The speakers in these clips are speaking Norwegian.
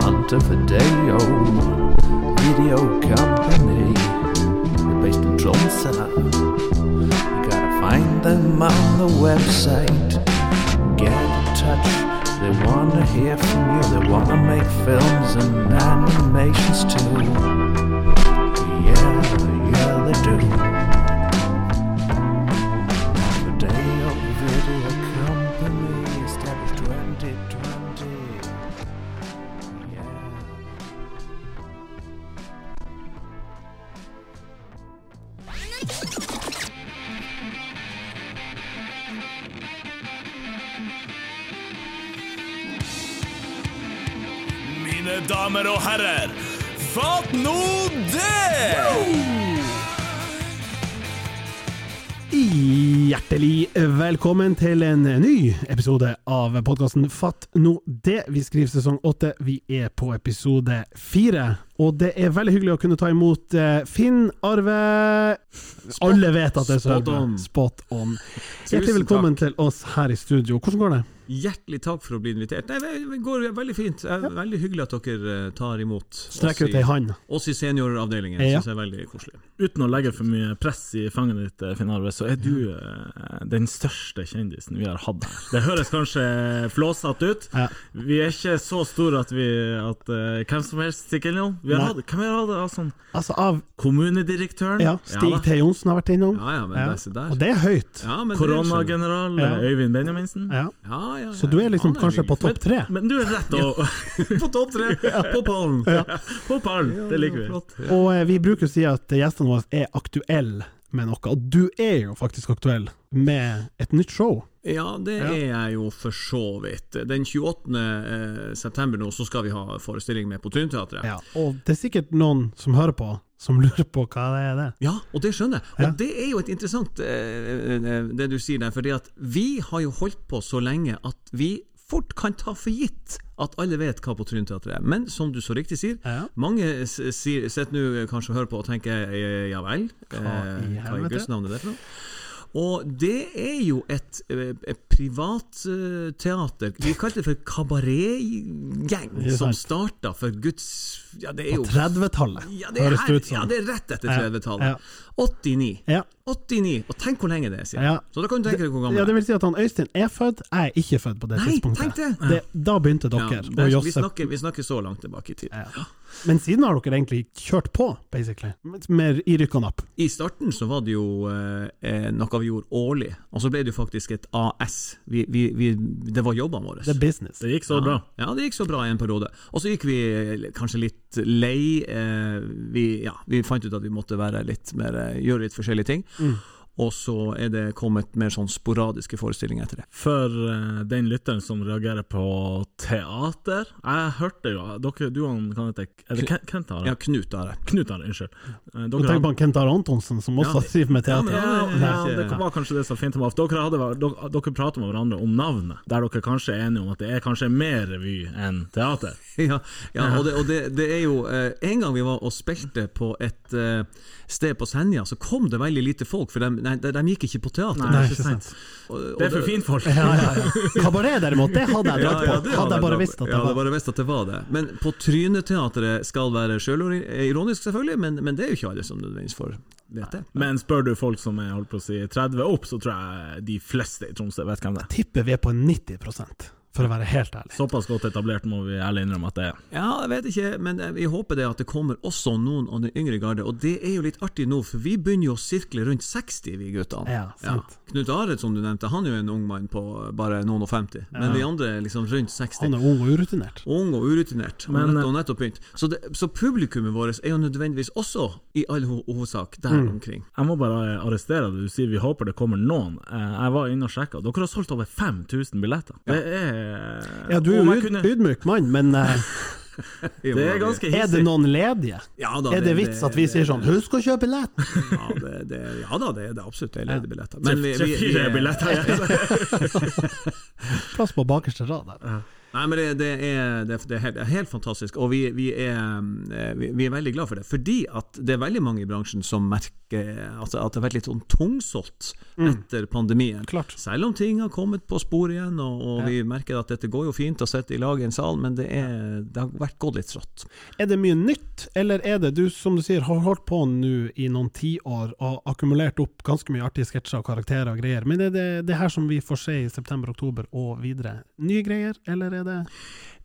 Montevideo Video Company. Based in Tromsø. You gotta find them on the website. Get in touch. They wanna hear from you. They wanna make films and animations too. Yeah, Hjertelig velkommen til en ny episode av podkasten Fatt nå det. Vi skriver sesong åtte, vi er på episode fire. Og det er veldig hyggelig å kunne ta imot eh, Finn Arve Alle vet at det er spot Sørve. on. Spot on. Hjertelig velkommen til oss her i studio. Hvordan går det? Hjertelig takk for å bli invitert. Nei, det- det går veldig fint. Det er Veldig hyggelig at dere eh, tar imot Strekk ut i- ei hand. oss i senioravdelingen. Ja. Synes jeg er veldig koselig. Uten å legge for mye press i fanget ditt, eh, Finn Arve, så er du eh, den største kjendisen vi har hatt her. Det høres kanskje flåsete ut. Ja. Vi er ikke så store at vi at uh, hvem som helst stikker innom. Vi har hatt, hvem har hatt det? Altså, Altså av kommunedirektøren, ja, Stig. T. Johnsen har vært innom. Ja, ja, men Ja. det, der. Og det er høyt. ja, koronageneral Ja. eh, Øyvind Benjaminsen. Ja. Ja, ja, Så du er liksom kanskje på topp tre? Men du er rett og På topp tre! På pallen! På pallen, det liker vi. Og eh, vi bruker å si at gjestene våre er aktuelle med noe, og du er jo faktisk aktuell med et nytt show. Ja, det Ja. er jeg jo for så vidt. Den 28. eh, september nå så skal vi ha forestilling med på Trynteatret. Ja. Og det er sikkert noen som hører på, som lurer på hva det er det. Ja, og det skjønner jeg. Og Ja. det er jo et interessant eh, eh, det du sier der, fordi at vi har jo holdt på så lenge at vi fort kan ta for gitt at alle vet hva på Trynteatret er. Men som du så riktig sier, Ja. mange sitter nå kanskje og hører på og tenker ja vel, Hva i hva i? Guds navn er det for noe? Og det er jo et, eh, et privatteater. Vi kalte det for kabaretgjeng, som starta for Guds Ja, det er På 30-tallet, ja, høres det ut som. ja, det er rett etter 30-tallet. ja. 89. Ja. 89. Og tenk hvor lenge det er siden. Ja. Så da kan du tenke deg hvor gammel ja, det vil si at han Øystein er født, jeg er ikke født på det Nei, tidspunktet. tenk det! Det, da begynte dere Ja, å der- vi, josse. snakker, vi snakker så langt tilbake i tid. Ja. Men siden har dere egentlig kjørt på, basically. Med i rykk og napp. I starten så var det jo eh, eh, noe vi gjorde årlig, og så ble det jo faktisk et AS. Vi, vi, vi, det var jobbene våre. Det er business. Det gikk så bra. Ja, det gikk så bra i en periode. Og så gikk vi eh, kanskje litt lei. Eh, vi, ja, vi fant ut at vi måtte være litt mer, eh, gjøre litt forskjellige ting. Mm. Og så er det kommet mer sånn sporadiske forestillinger etter det. For uh, den lytteren som reagerer på teater Jeg hørte jo dere, Du og kan hete Er det Ken- Kent Are? Ja, Knut Are. det. Knut Are, unnskyld. Uh, dere tenk på Kent Are Antonsen, som også Ja. driver med Ja, teater. men Ja, Ja, ja, det var kanskje det som var fint med dere, hadde, dere, dere prater med hverandre om navnet, der dere kanskje er enige om at det er kanskje mer revy enn teater. Ja, ja og, det, og det, det er jo eh, En gang vi var og spilte på et sted på Senja, så kom det veldig lite folk, for de, nei, de, de gikk ikke på teater. Nei, ikke sant. Og- og Det er for fint folk. Ja, ja, ja. Kabaret derimot, det hadde jeg dratt på. Ja, hadde jeg bare visst at det ja, var. bare visst at det var det. Men på Tryneteatret skal være sjølironisk, selvfølgelig, men, men det er jo ikke alle som nødvendigvis får vite det. Men spør du folk som er holdt på å si 30 opp, så tror jeg de fleste i Tromsø vet hvem det er. Tipper vi er på 90 for å være helt ærlig. Såpass godt etablert må vi ærlig innrømme at det er. Ja, jeg vet ikke, men eh, vi håper det at det kommer også noen av den yngre garde. Og det er jo litt artig nå, for vi begynner jo å sirkle rundt 60, vi guttene. Ja, sant. Knut Aret, som du nevnte, han er jo en ung mann på bare noen og 50. Men vi andre er liksom rundt 60. Han er ung og urutinert. Ung og urutinert, Men, nettopp, og nettopp begynt. Så, det, så publikummet vårt er jo nødvendigvis også, i all ho hovedsak, der Mm. omkring. Jeg må bare arrestere deg, Du sier vi håper det kommer noen. Eh, Jeg var inne og sjekka. Dere har solgt over 5000 billetter. Det er Ja, du er jo ydmyk mann, men eh, Det er ganske er det noen ledige? ja, da, Er det vits at vi sier sånn 'husk å kjøpe billett'? Ja, det, det, ja da, det er det absolutt. Det er ledige billetter. Men vi- vi- vi er- billetter ja. Plass på bakerste rad der. Nei, men det, det, er, det, er- det helt, det er helt fantastisk, og vi, vi, er, eh, vi, er veldig glad for det. Fordi at det er veldig mange i bransjen som merker at, at det har vært litt sånn tungsolgt etter pandemien. Mm. Klart. Selv om ting har kommet på spor igjen, og, og vi merker at dette går jo fint å sitte i lag i en sal, men det, det har vært gått litt trått. Er det mye nytt, eller er det du som du sier har holdt på nå i noen tiår og akkumulert opp ganske mye artige sketsjer og karakterer og greier, men er det det her som vi får se i september-oktober og videre? Nye greier, eller er det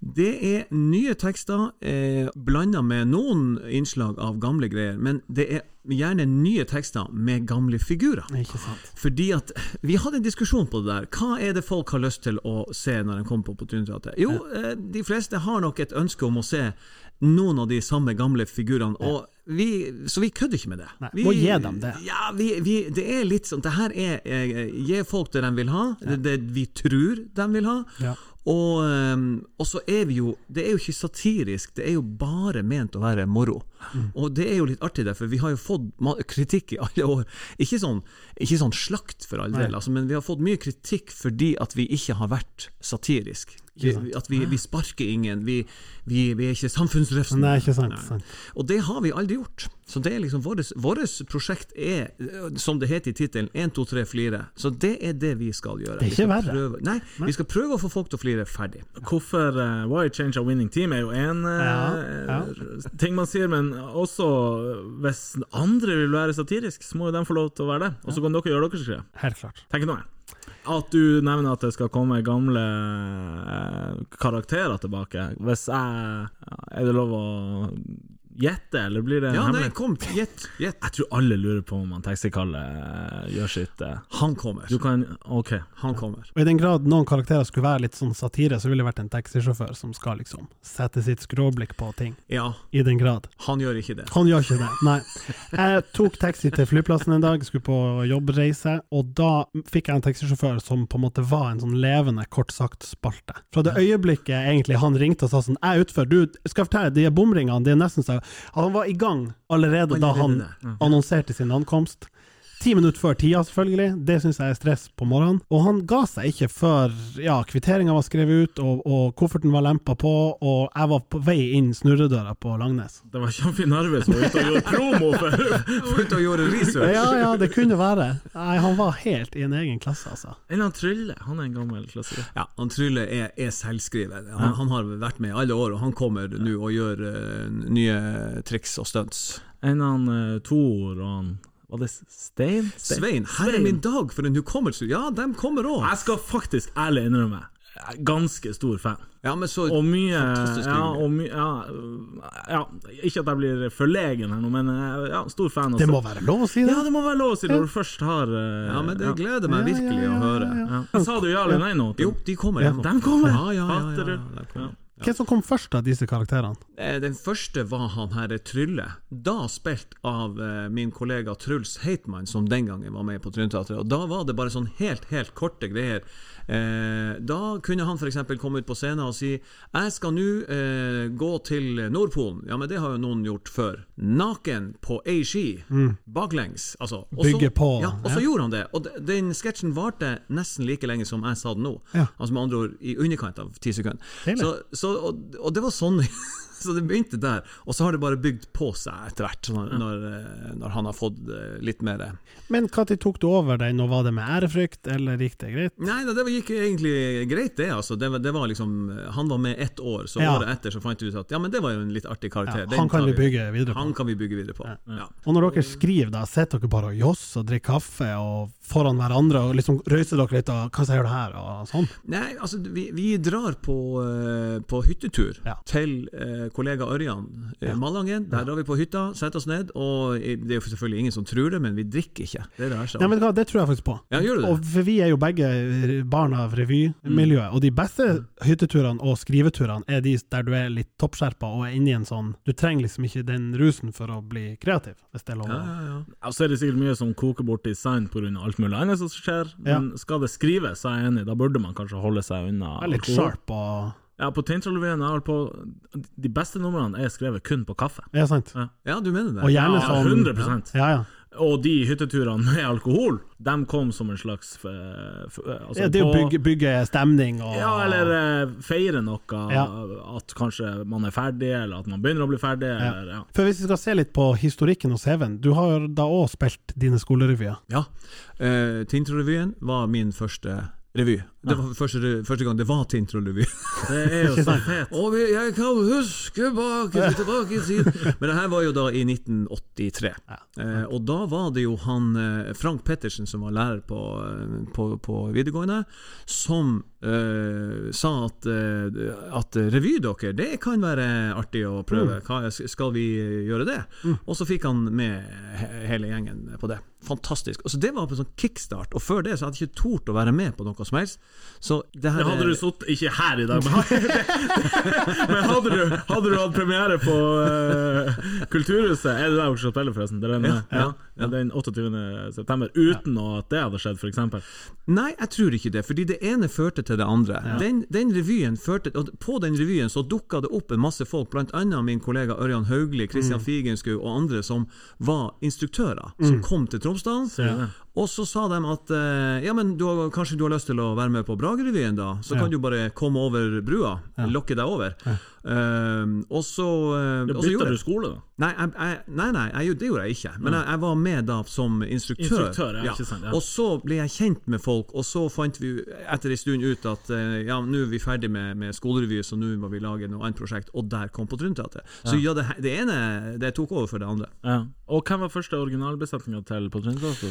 Det er nye tekster eh, blanda med noen innslag av gamle greier, men det er gjerne nye tekster med gamle figurer. Ikke sant? Fordi at Vi hadde en diskusjon på det der. Hva er det folk har lyst til å se når de kommer på på? Jo, eh, de fleste har nok et ønske om å se noen av de samme gamle figurene. Og vi, så vi kødder ikke med det. Nei, vi, må gi dem det. Ja, vi, vi, det er litt sånn Det her er eh, Gi folk det de vil ha, det, det vi tror de vil ha. Ja. Og, ehm, og så er vi jo Det er jo ikke satirisk, det er jo bare ment å være moro. Mm. Og det er jo litt artig, der, for vi har jo fått kritikk i alle år. Ikke sånn, ikke sånn slakt for all del, altså, men vi har fått mye kritikk fordi at vi ikke har vært satirisk. Ikke at vi, vi sparker ingen, vi, vi, vi er ikke samfunnsrefsende. er ikke sant. Sant. Og det har vi aldri gjort. Så det er liksom vårt, vårt prosjekt er, eh, som det heter i tittelen, 1, 2, 3, flire. Så det er det vi skal gjøre. Det er ikke verre. Prøve, nei, vi skal prøve å få folk til å flire ferdig. Hvorfor uh, Why change a winning team er jo én Ja, ting man sier, men også hvis andre vil være satirisk, så må jo de få lov til å være det. Og så kan dere gjøre deres greie. Helt klart. Tenk nå. At du nevner at det skal komme gamle eh, karakterer tilbake. Hvis jeg Er det lov å gjette, eller blir det Ja, nei, kom, gjett. gjett. Jeg tror alle lurer på om han Taxikalle eh, gjør sitt eh. Han kommer. Du kan OK. Han kommer. Og I den grad noen karakterer skulle være litt sånn satire, så ville det vært en taxisjåfør som skal liksom sette sitt skråblikk på ting. Ja, I den grad. han gjør ikke det. Han gjør ikke det, nei. Jeg tok taxi til flyplassen en dag, skulle på jobbreise, og da fikk jeg en taxisjåfør som på en måte var en sånn levende, kort sagt, spalte. Fra det øyeblikket egentlig han ringte og sa sånn Jeg er utfor, du skal fortelle, de bomringene, det er nesten så Han var i gang allerede, da han annonserte sin ankomst. Ti minutter før tida, selvfølgelig. Det syns jeg er stress på morgenen. Og han ga seg ikke før ja, kvitteringa var skrevet ut, og, og kofferten var lempa på, og jeg var på vei inn snurredøra på Langnes. Det var Kjamfinn Narve som var ute og gjorde promo for Var ute og gjorde research. Ja, ja, det kunne være. Nei, han var helt i en egen klasse, altså. Eller han Trylle. Han er en gammel klassiker. Ja, han Trylle er, er selvskriver. Han, han har vært med i alle år, og han kommer nå og gjør uh, nye triks og stunts. En han uh, Tor og han Var det Stein? Svein, her er min dag for en hukommelse! Ja, de kommer òg! Jeg skal faktisk ærlig innrømme, jeg er ganske stor fan. Ja, men så Og mye Fantastisk ja, og my, ja, ja, Ikke at jeg blir forlegen her nå, men øh, ja, stor fan. Det må være lov å si det. Ja, det må være lov å si når du først har uh, Ja, men det gleder meg Ja, virkelig ja, ja, å høre. ja. Sa du ja eller nei nå? Jo, de kommer. Ja, de de kommer. Ja, ja, ja, Hvem som kom først av disse karakterene? Eh, Den første var han herre Trylle, da spilt av eh, min kollega Truls Heitmann, som den gangen var med på Tryneteatret. Og da var det bare sånn helt, helt korte greier. Eh, da kunne han f.eks. komme ut på scenen og si 'Jeg skal nå eh, gå til Nordpolen'. Ja, men det har jo noen gjort før. Naken på ei ski. Baklengs. Altså. Og så- Bygge på, Ja, og så ja. gjorde han det. Og den sketsjen varte nesten like lenge som jeg sa det nå. Ja. Altså med andre ord i underkant av ti sekunder. Så, så, og, og det var sånn Så det begynte der, og så har det bare bygd på seg etter hvert, når, når, eh, når han har fått eh, litt mer Men når tok du over den, og var det med ærefrykt, eller gikk det greit? Nei, det gikk egentlig greit, det. altså det, det var liksom Han var med ett år, så Ja. året etter så fant vi ut at ja, men det var jo en litt artig karakter. Ja, han kan vi bygge videre på. Han kan vi bygge videre på. Ja. Og når dere skriver, da, sitter dere bare og josser og drikker kaffe og foran hverandre og liksom røyser dere litt og 'hva sier du her?' og sånn? Nei, altså vi, vi drar på, eh, på hyttetur til eh, kollega Ørjan i Malangen. Der drar vi på hytta, setter oss ned, og det er jo selvfølgelig ingen som tror det, men vi drikker ikke. Det er det verste. Nei, men Det tror jeg faktisk på. Ja, gjør du det? Og for vi er jo begge barn av revymiljøet, og de beste hytteturene og skriveturene er de der du er litt toppskjerpa og er inni en sånn Du trenger liksom ikke den rusen for å bli kreativ, hvis det er lov ja, å ja, ja. Ja, så er det sikkert mye som koker bort i sand pga. alt mulig annet som skjer, men skal det skrives, så er jeg enig, da burde man kanskje holde seg unna være litt alkohol. sharp og Ja, på på De beste numrene er skrevet kun på kaffe. Ja, sant. Ja. ja, du mener det? Og gjerne Ja, sånn 100% Ja, ja. Og de hytteturene med alkohol, de kom som en slags eh, altså Ja, det er å bygge, bygge stemning og Ja, eller eh, feire noe. Ja. At kanskje man er ferdig, eller at man begynner å bli ferdig. Eller, ja. For Hvis vi skal se litt på historikken hos CV-en, du har da òg spilt dine skolerevyer. Ja. Uh, Tintrorevyen var min første revy. Det var første, første gang det var Tintro-revy. Det er jo så fett. Og jeg kan huske bak, tilbake i tid Men det her var jo da i 1983. Eh, og da var det jo han eh, Frank Pettersen, som var lærer på, eh, på, på videregående, som eh, sa at, eh, at revy, dere, det kan være artig å prøve. Hva, skal vi gjøre det? Og så fikk han med hele gjengen på det. Fantastisk. Altså, det var på en sånn kickstart, og før det så hadde jeg ikke tort å være med på noe som helst. Så det her hadde du sittet Ikke her i dag, men, men hadde, du, hadde du hatt premiere på uh, Kulturhuset Er det der skal spille, forresten? Det er den, Ja, ja, ja, den 28. september. Uten ja. at det hadde skjedd, f.eks. Nei, jeg tror ikke det, fordi det ene førte til det andre. Den, den revyen førte og På den revyen så dukka det opp en masse folk, bl.a. min kollega Ørjan Haugli, Christian Figenschou og andre som var instruktører, som kom til Tromsdalen. Og så sa de at eh, ja, men du har, kanskje du har lyst til å være med på Bragerevyen, da? Så kan du bare komme over brua. Lokke deg over. Eh, og så, uh, og bytta du skole, da. Nei, jeg, jeg, nei, nei jeg, det gjorde jeg ikke. Men jeg, jeg var med da som instruktør. Instruktør, ja, ikke sant, ja. Og så ble jeg kjent med folk, og så fant vi etter en stund ut at eh, ja, nå er vi ferdig med, med skolerevy, så nå må vi lage noe annet prosjekt. Og der kom på Trynteatret. Så ja, det, det ene det tok over for det andre. Ja. Og hvem var første originalbesetninga til på Trøndelag?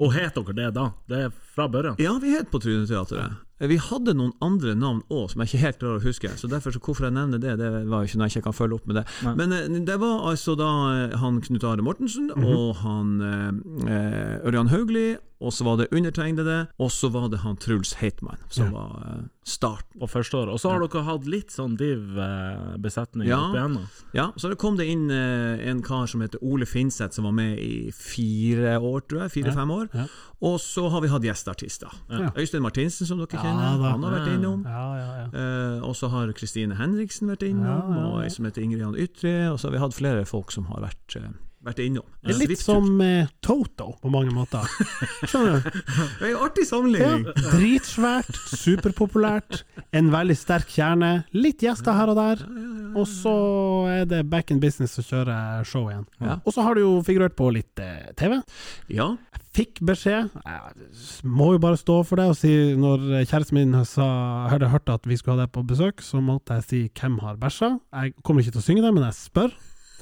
Og het dere det da? Det er fra børjan? Ja, vi het på Tryneteatret. Vi hadde noen andre navn òg som jeg ikke helt klarer å huske. Så derfor så hvorfor jeg nevner det, det var jo ikke noe jeg ikke kan følge opp med det. Men eh, det var altså da eh, han Knut Are Mortensen og han eh, eh, Ørjan Haugli, og så var det undertegnede, og så var det han Truls Heitmann som var eh, starten. Og første året. Og så har dere hatt litt sånn div eh, besetning Ja. opp igjennom. Ja, så det kom det inn eh, en kar som heter Ole Finseth, som var med i fire år, tror jeg. Fire-fem år. ja. Og så har vi hatt gjesteartister. Øystein Martinsen, som dere kjenner. Da. Han har vært innom. Ja, ja, ja. Eh, og så har Kristine Henriksen vært innom, og ei som heter Ingrid Jan Ytre. Og så har vi hatt flere folk som har vært, eh, vært innom. Det er litt Svipptur. som eh, Toto på mange måter. Skjønner du? Det er en artig Ja, sammenligning! dritsvært, superpopulært, en veldig sterk kjerne, litt gjester her og der, og så er det back in business å kjøre show igjen. Ja. Og så har du jo figurert på litt eh, TV. Ja. Fikk beskjed, jeg må jo bare stå for det og si når kjæresten min sa, hadde hørt at vi skulle ha deg på besøk, så måtte jeg si hvem har bæsja. Jeg kommer ikke til å synge det, men jeg spør.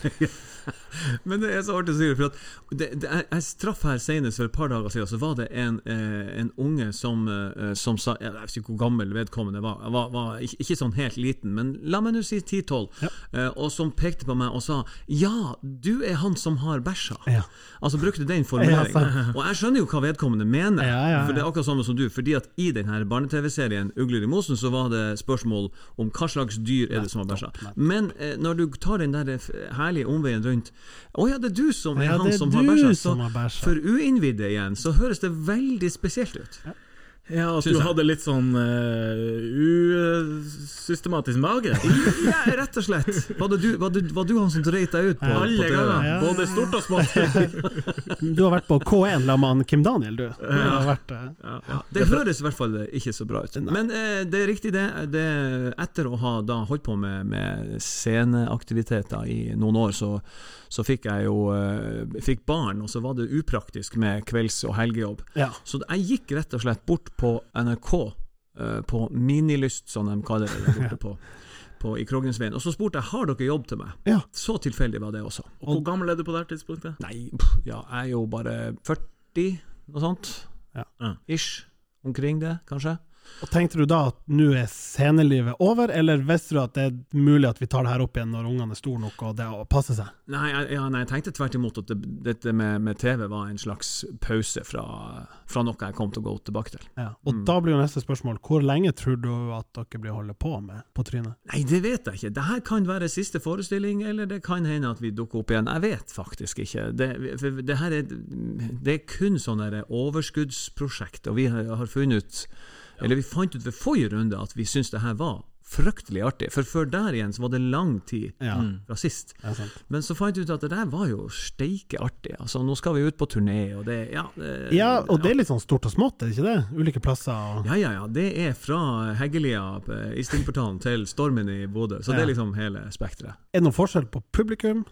Men det er så artig å si det, for at det, det, jeg, traff her senest for et par dager siden, så var det en, eh, en unge som, eh, som sa Jeg vet ikke hvor gammel vedkommende var, var, var ikke, sånn helt liten, men la meg nå si 10-12, ja. og som pekte på meg og sa Ja, du er han som har bæsja. Ja. Altså brukte den formuleringen. og jeg skjønner jo hva vedkommende mener, for det er akkurat samme som du. Fordi at i denne barne-TV-serien 'Ugler i mosen' så var det spørsmål om hva slags dyr er det som har bæsja. Men eh, når du tar den der herlige omveien rundt Å ja, det er du som er Ja, han som har bæsja. for uinnvidde igjen, så høres det veldig spesielt ut. Ja, At du hadde litt sånn uh, usystematisk mage? Ja, rett og slett. Var, det du, var, det, var du han som dreit deg ut på, ja, Alle ganger. Ja. Både stort og smått. Du har vært på K1 sammen med Kim Daniel, du. du vært, uh, Ja, det høres i hvert fall ikke så bra ut. Men uh, det er riktig, det. det. Etter å ha da holdt på med, med sceneaktiviteter i noen år, så, så fikk jeg jo fikk barn, og så var det upraktisk med kvelds- og helgejobb. ja. Så jeg gikk rett og slett bort på NRK, eh, på Minilyst, som de kaller det borte på, på, i Krognesveien, og så spurte jeg har dere jobb til meg. Ja. Så tilfeldig var det også. Og hvor gammel er du på det tidspunktet? Nei, pff, ja, jeg er jo bare 40, noe sånt. Ja. Ja. Ish. Omkring det, kanskje. Og Tenkte du da at nå er scenelivet over, eller visste du at det er mulig at vi tar det her opp igjen når ungene er store nok og det passer seg? Nei, ja, nei, jeg tenkte tvert imot at det, dette med, med TV var en slags pause fra, fra noe jeg kom til å gå tilbake til. Ja. Og da blir jo neste spørsmål hvor lenge tror du at dere blir holdt på med på trynet? Nei, det vet jeg ikke. Dette kan være siste forestilling, eller det kan hende at vi dukker opp igjen. Jeg vet faktisk ikke. Det, for det her er, det er kun sånne overskuddsprosjekt, og vi har, har funnet ut eller vi fant ut ved forrige runde at vi syntes det her var fryktelig artig. For før der igjen så var det lang tid Ja, fra sist. Men så fant jeg ut at det der var jo steike artig. Altså, nå skal vi ut på turné, og det Ja, det, Ja, og det er litt sånn stort og smått, er det ikke det? Ulike plasser og ja, ja, ja. Det er fra Heggelia i Stingportalen til Stormen i Bodø. Så det er liksom hele spekteret. Er det noen forskjell på publikum?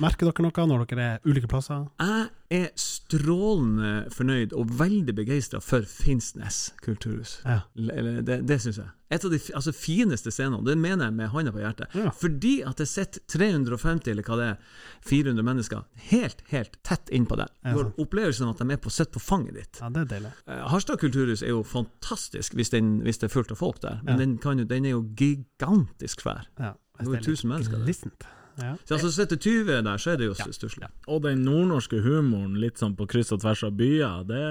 Merker dere noe når dere er ulike plasser? Jeg er strålende fornøyd og veldig begeistra for Finnsnes kulturhus. Ja. Det det syns jeg. Et av de altså, fineste scenene, det mener jeg med hånda på hjertet. Ja. Fordi at det sitter 350, eller hva det er, 400 mennesker helt, helt tett innpå deg. Du har opplevelsen at de er på sitt på fanget ditt. Ja, det er deilig. Eh, Harstad kulturhus er jo fantastisk hvis, den, hvis det er fullt av folk der, men Ja. den, kan jo, den er jo gigantisk svær. Ja, Det er jo 1000 mennesker der. Ja. Så altså, sitter 20 der, så er det jo stusslig. Og den nordnorske humoren, litt sånn på kryss og tvers av byer, det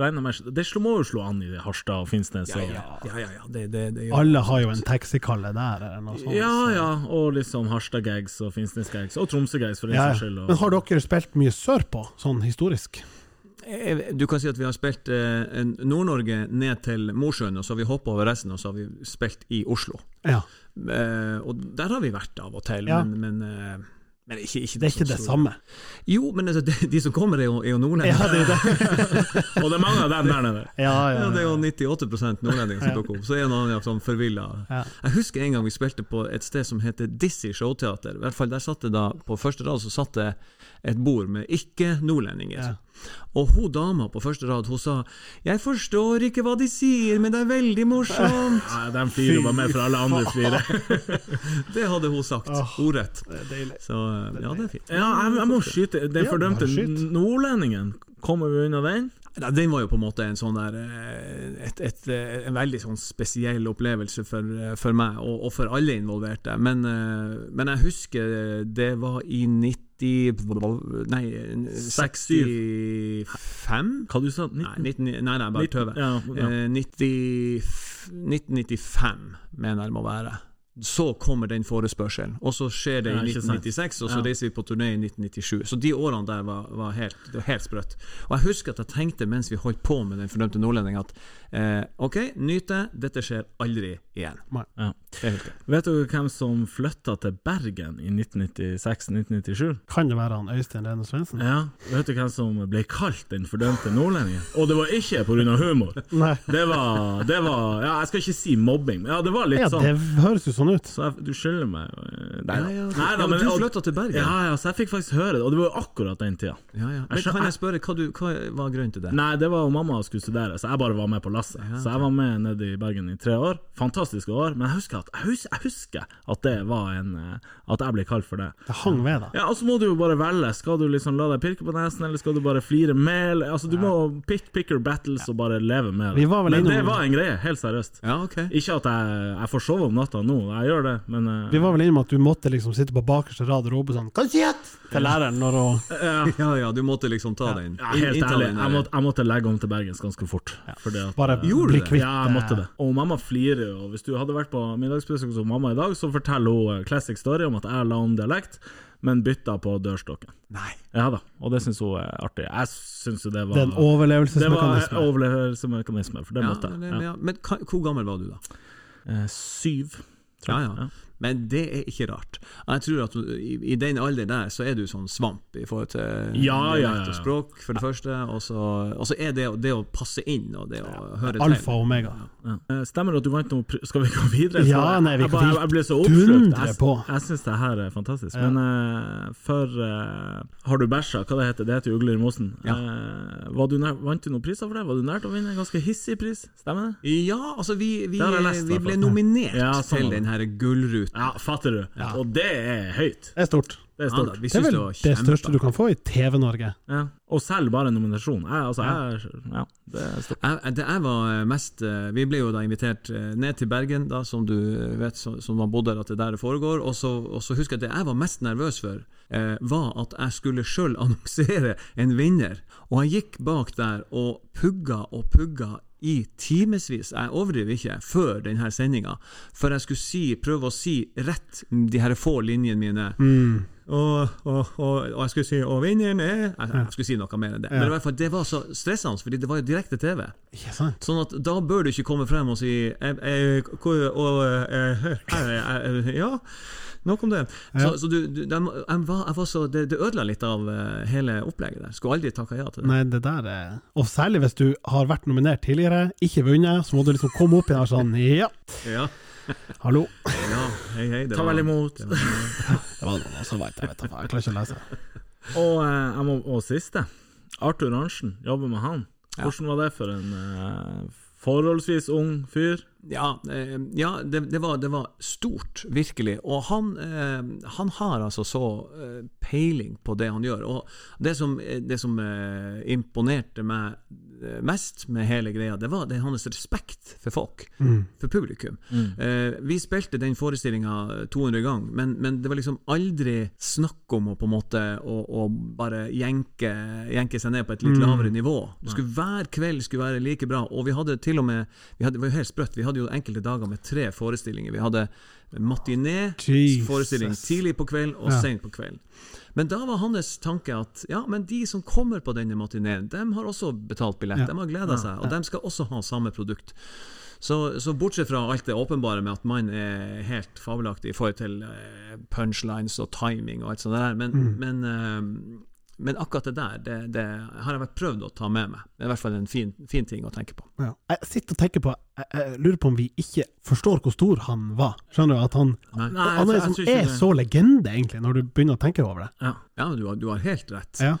regner med Det må jo slå an i Harstad og Finnsnes. Ja, ja, ja. ja, ja. Det, det, det, Alle har jo en taxikalle der, eller noe sånt. Ja, så- ja, og liksom Harstad-gags og Finnsnes-gags, og Tromsø-gags for den Ja, saks skyld. og- Men har dere spilt mye sørpå, sånn historisk? Eh, Du kan si at vi har spilt eh, Nord-Norge ned til Mosjøen, og så har vi hoppa over resten, og så har vi spilt i Oslo. Ja. Eh, og der har vi vært av og til, Ja. men, men, eh, men ikke, ikke Det er ikke det samme. Jo, men altså, de, de som kommer, er jo, er jo nordlendinger. Ja, det det. Og det er mange av dem der nede. Ja, ja, Ja, det er jo 98 nordlendinger som dukker opp. Så er noen sånn forvilla. Ja. Jeg husker en gang vi spilte på et sted som heter Dizzie Showteater. I hvert fall der satt det da På første rad så satt det et bord med ikke-nordlendinger. Ja. Og hun dama på første rad hun sa 'Jeg forstår ikke hva de sier, men det er veldig morsomt'. Nei, de flirer jo bare med for alle andre flirer. Det hadde hun sagt. Ordrett. Det er. Så ja, det er fint. Ja, jeg, jeg må skyte. Den fordømte nordlendingen, kommer vi unna den? Nei, Den var jo på en måte en sånn der eh, et, et, eh, En veldig sånn spesiell opplevelse for, eh, for meg, og, og for alle involverte. Men, men jeg husker det var i 90 Nei, 65? Hva du sa Nei, 19, nei, nei, bare tøver. Ja, ja. Eh, 90, 1995, mener jeg det må være. Så kommer den forespørselen, og så skjer det i 1996, og så Ja. reiser vi på turné i 1997. Så de årene der var, var, helt, helt sprøtt. Og jeg husker at jeg tenkte mens vi holdt på med Den fordømte nordlending, at eh, OK, nyt det, dette skjer aldri igjen. Ja. Vet du hvem som flytta til Bergen i 1996-1997? Kan det være han Øystein Rene Svendsen? Ja. Vet du hvem som ble kalt den fordømte nordlendingen? Og det var ikke pga. humor. Nei. Det var, det var Ja, jeg skal ikke si mobbing, men ja, det var litt Ja, sånn. det høres jo sånn ut. Så jeg, du skylder meg Nei, Ja, ja, Nei da, men du flytta til Bergen? Ja, ja, så jeg fikk faktisk høre det, og det var jo akkurat den tida. Ja, ja. Men Jeg kan jeg spørre, hva, du, hva var grunnen til det? Nei, det var jo mamma skulle studere, så jeg bare var med på lasset. Så jeg var med nede i Bergen i tre år. Fantastiske år, men jeg husker at, jeg husker, jeg husker at det var en eh, At jeg ble kalt for det. Det hang ved, da. Ja, og så må du jo bare velge. Skal du liksom la deg pirke på nesen, eller skal du bare flire med? Altså, du må pick, pick your battles og bare leve med det. Vi var vel men innom- det var en greie, helt seriøst. Ja, ok. Ikke at jeg, jeg får sove om natta nå, jeg gjør det, men uh... Vi var vel innom at du måtte liksom sitte på bakerste rad og rope sånn Kansiet! du til læreren når hun ja, Ja, ja, du måtte liksom ta den. ja, Helt ærlig, jeg måtte, jeg måtte legge om til Bergens ganske fort. Fordi at, bare Gjorde bli kvitt Ja, jeg måtte eh, det. Og mamma flirer jo. Hvis du hadde vært på middagsbesøk hos mamma i dag, så forteller hun eh, classic story om at jeg la om dialekt, men bytta på dørstokken. Nei. Ja da, og det syns hun er artig. Jeg syns jo det var Det er en Det var overlevelsesmekanisme. overlevelsesmekanisme, for det Ja, måtte jeg. Ja. men hvor gammel var du da? Eh, syv. tror Ja, ja. Men det er ikke rart. Jeg tror at i, i den alder der, så er du sånn svamp i forhold til Ja, ja, ja, dialekt og språk, for det første. Og så, og så er det, det å passe inn og det å høre til. Alfa og omega. Ja. Eh, Stemmer det at du vant noe Skal vi gå videre? Ja, nei, vi kan jeg, jeg ble så oppslukt. Jeg, på. jeg syns det her er fantastisk. Ja. Men eh, for eh, Har du bæsja? Hva det heter det? heter Ugler i mosen. Ja. Var du nær, vant du noen priser for det? Var du nært å vinne en ganske hissig pris? Stemmer det? Ja, altså vi, ble nominert Ja, sånn til den her gullruten. Ja, fatter du. Og det er høyt. Det er stort. Det er Ja, stort. da, Det er vel det det største du kan få i TV-Norge. Ja. Og selv bare en nominasjon. Jeg, altså, jeg, ja, det er stort. Jeg, det jeg var mest eh, Vi ble jo da invitert eh, ned til Bergen, da, som du vet, som, man bodde der, at det er der foregår. Og så, og så husker jeg at det jeg var mest nervøs for, eh, var at jeg skulle sjøl annonsere en vinner. Og jeg gikk bak der og pugga og pugga i timevis, jeg overdriver ikke, før denne sendinga, før jeg skulle si, prøve å si rett de her få linjene mine. Og, og, og, og jeg skulle si 'og vinneren er' Jeg, jeg skulle si noe mer enn det. Men i hvert fall, det var så stressende, fordi det var jo direkte TV. Ikke sant? Sånn at da bør du ikke komme frem og si eh, eh, hvor- og, eh, eh, eh, Ja, nok om det. Så, så du, du de, jeg var, jeg var så, det, det ødela litt av eh, hele opplegget der. Skulle aldri takka ja til det. Nei, det der er Og særlig hvis du har vært nominert tidligere, ikke vunnet, så må du liksom komme opp igjen og sånn Ja, Ja, hallo. ja hei, hei. Det Ta vel imot. det var- Det var noe som veit jeg, vet da faen. Jeg klarer ikke å lese. Og, eh, jeg må, og siste. Arthur Arntzen, jobber med han. Hvordan var det for en eh, forholdsvis ung fyr? Ja, eh, ja det, det, var, det var stort, virkelig. Og han, eh, han har altså så eh, peiling på det han gjør. Og det som, det som imponerte meg mest med hele greia, det var det hans respekt for folk, for publikum. Mm. vi spilte den forestillinga 200 ganger, men, men det var liksom aldri snakk om å på en måte å, å bare jenke, jenke seg ned på et litt lavere nivå. Det skulle Hver kveld skulle være like bra. Og vi hadde til og med vi hadde, Det var jo helt sprøtt. Vi hadde jo enkelte dager med tre forestillinger. Vi hadde Jesus. matiné-forestilling tidlig på kvelden og Ja. sent på kvelden. Men da var hans tanke at ja, men de som kommer på denne matineen, de har også betalt billett. Ja. De har gleda seg, og de skal også ha samme produkt. Så, så bortsett fra alt det åpenbare med at man er helt fabelaktig i forhold til eh, punchlines og timing og alt sånt der, men, Mm. men, eh, men akkurat det der, det, det har jeg vært prøvd å ta med meg. Det er i hvert fall en fin, fin ting å tenke på. Ja. Jeg sitter og tenker på jeg, jeg lurer på om vi ikke forstår hvor stor han var. Skjønner du? At han, Nei. Nei, han er, jeg tror er det. så legende, egentlig, når du begynner å tenke over det. Ja. Ja, du har, du har helt rett. Ja.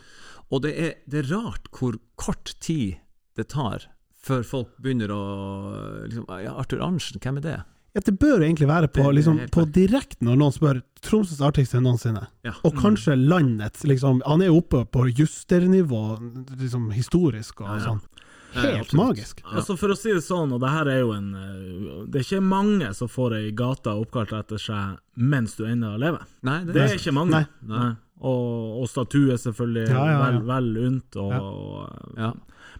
Og det er, det er rart hvor kort tid det tar før folk begynner å liksom, Ja, Arthur Arntzen, hvem er det? Ja, det bør egentlig være på, liksom, på direkten når noen spør Tromsøs artigste noensinne. Ja. Og kanskje landets. Liksom, han er jo oppe på justernivå, liksom historisk og Ja, ja. sånn. Helt magisk. Ja. Altså For å si det sånn, og det her er jo en eh, Det er ikke mange som får ei gate oppkalt etter seg mens du ennå lever. Nei, det, Det er ikke mange. Nei. Nei. Og, og statue er selvfølgelig Ja, ja, ja. vel, vel unt. Og, Ja.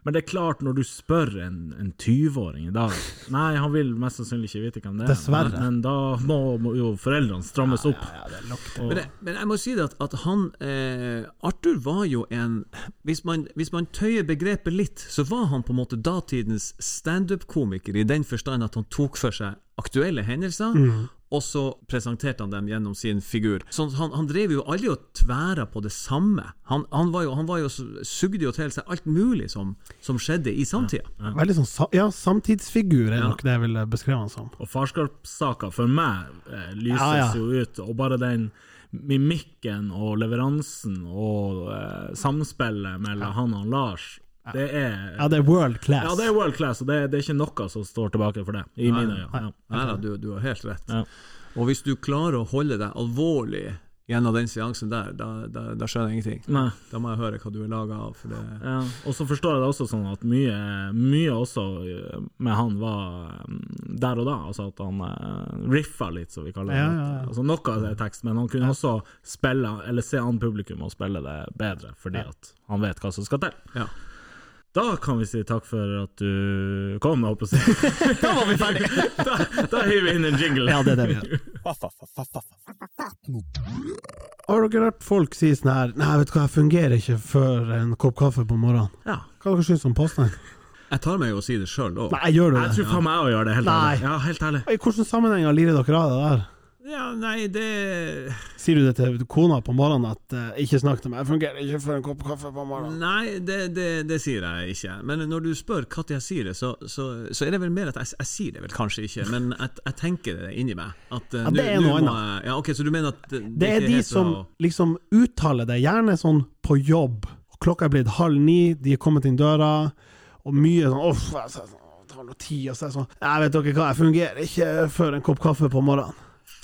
Men det er klart, når du spør en, en 20-åring i dag Nei, han vil mest sannsynlig ikke vite hvem det er. Dessverre. Men da må, må jo foreldrene strammes opp. Ja, er lagt. Og- Men, det, men jeg må si det at, at han eh, Arthur var jo en hvis man, hvis man tøyer begrepet litt, så var han på en måte datidens standup-komiker, i den forstand at han tok for seg aktuelle hendelser, og så presenterte han dem gjennom sin figur. Så han, han drev jo aldri og tværa på det samme. Han, han, var jo, han var jo, sugde jo til seg alt mulig som, som skjedde i samtida. Veldig sånn ja, samtidsfigur er Ja. nok det jeg ville beskrive han som. Og farskapssaker for meg eh, lyses Ja, ja. jo ut, og bare den mimikken og leveransen og eh, samspillet mellom han og Lars, det er Ja, det er world class. Ja, det er world class, og det, det er ikke noe som står tilbake for det, i mine øyne. Ja. Du, du har helt rett. Ja. Og hvis du klarer å holde deg alvorlig gjennom den seansen der, da, da, da skjønner jeg ingenting. Nei. Da må jeg høre hva du er laga av. For det, Ja, og så forstår jeg det også sånn at mye, mye også eh, med han var mm, der og da, altså at han eh, riffa litt, som vi kaller det. Ja, ja, ja. Altså noe av det er tekst, men han kunne også spille, eller se an publikum og spille det bedre, fordi at han vet hva som skal til. ja. Da kan vi si takk for at du kom, jeg holdt på å si. Da var vi ferdige! da, da hiver vi inn en jingle. Ja, det er det vi gjør. Har dere hørt folk si sånn her Nei, vet du hva, jeg fungerer ikke før en kopp kaffe på morgenen. Ja. Hva dere syns om påstanden? Jeg tar meg jo å si det sjøl òg. Du Jeg tror faen meg jeg òg gjør det, helt Nei. ærlig. Ja, helt ærlig. I hvilken sammenheng lirer dere av det der? Ja, nei, det Sier du det til kona på morgenen at uh, 'ikke snakk til meg, jeg fungerer ikke før en kopp kaffe på morgenen'? Nei, det, det, det sier jeg ikke. Men når du spør når jeg sier det, så, så, så er det vel mer at jeg, jeg sier det vel kanskje ikke, men jeg, jeg tenker det inni meg. At, uh, Ja, det er noe annet. Ja, ok, Så du mener at det, Det er de som å- liksom uttaler det, gjerne sånn på jobb. Klokka er blitt halv ni, de er kommet inn døra, og mye sånn Uff, jeg det tar noe tid. Og så er det sånn Jeg vet dere hva, jeg fungerer ikke før en kopp kaffe på morgenen.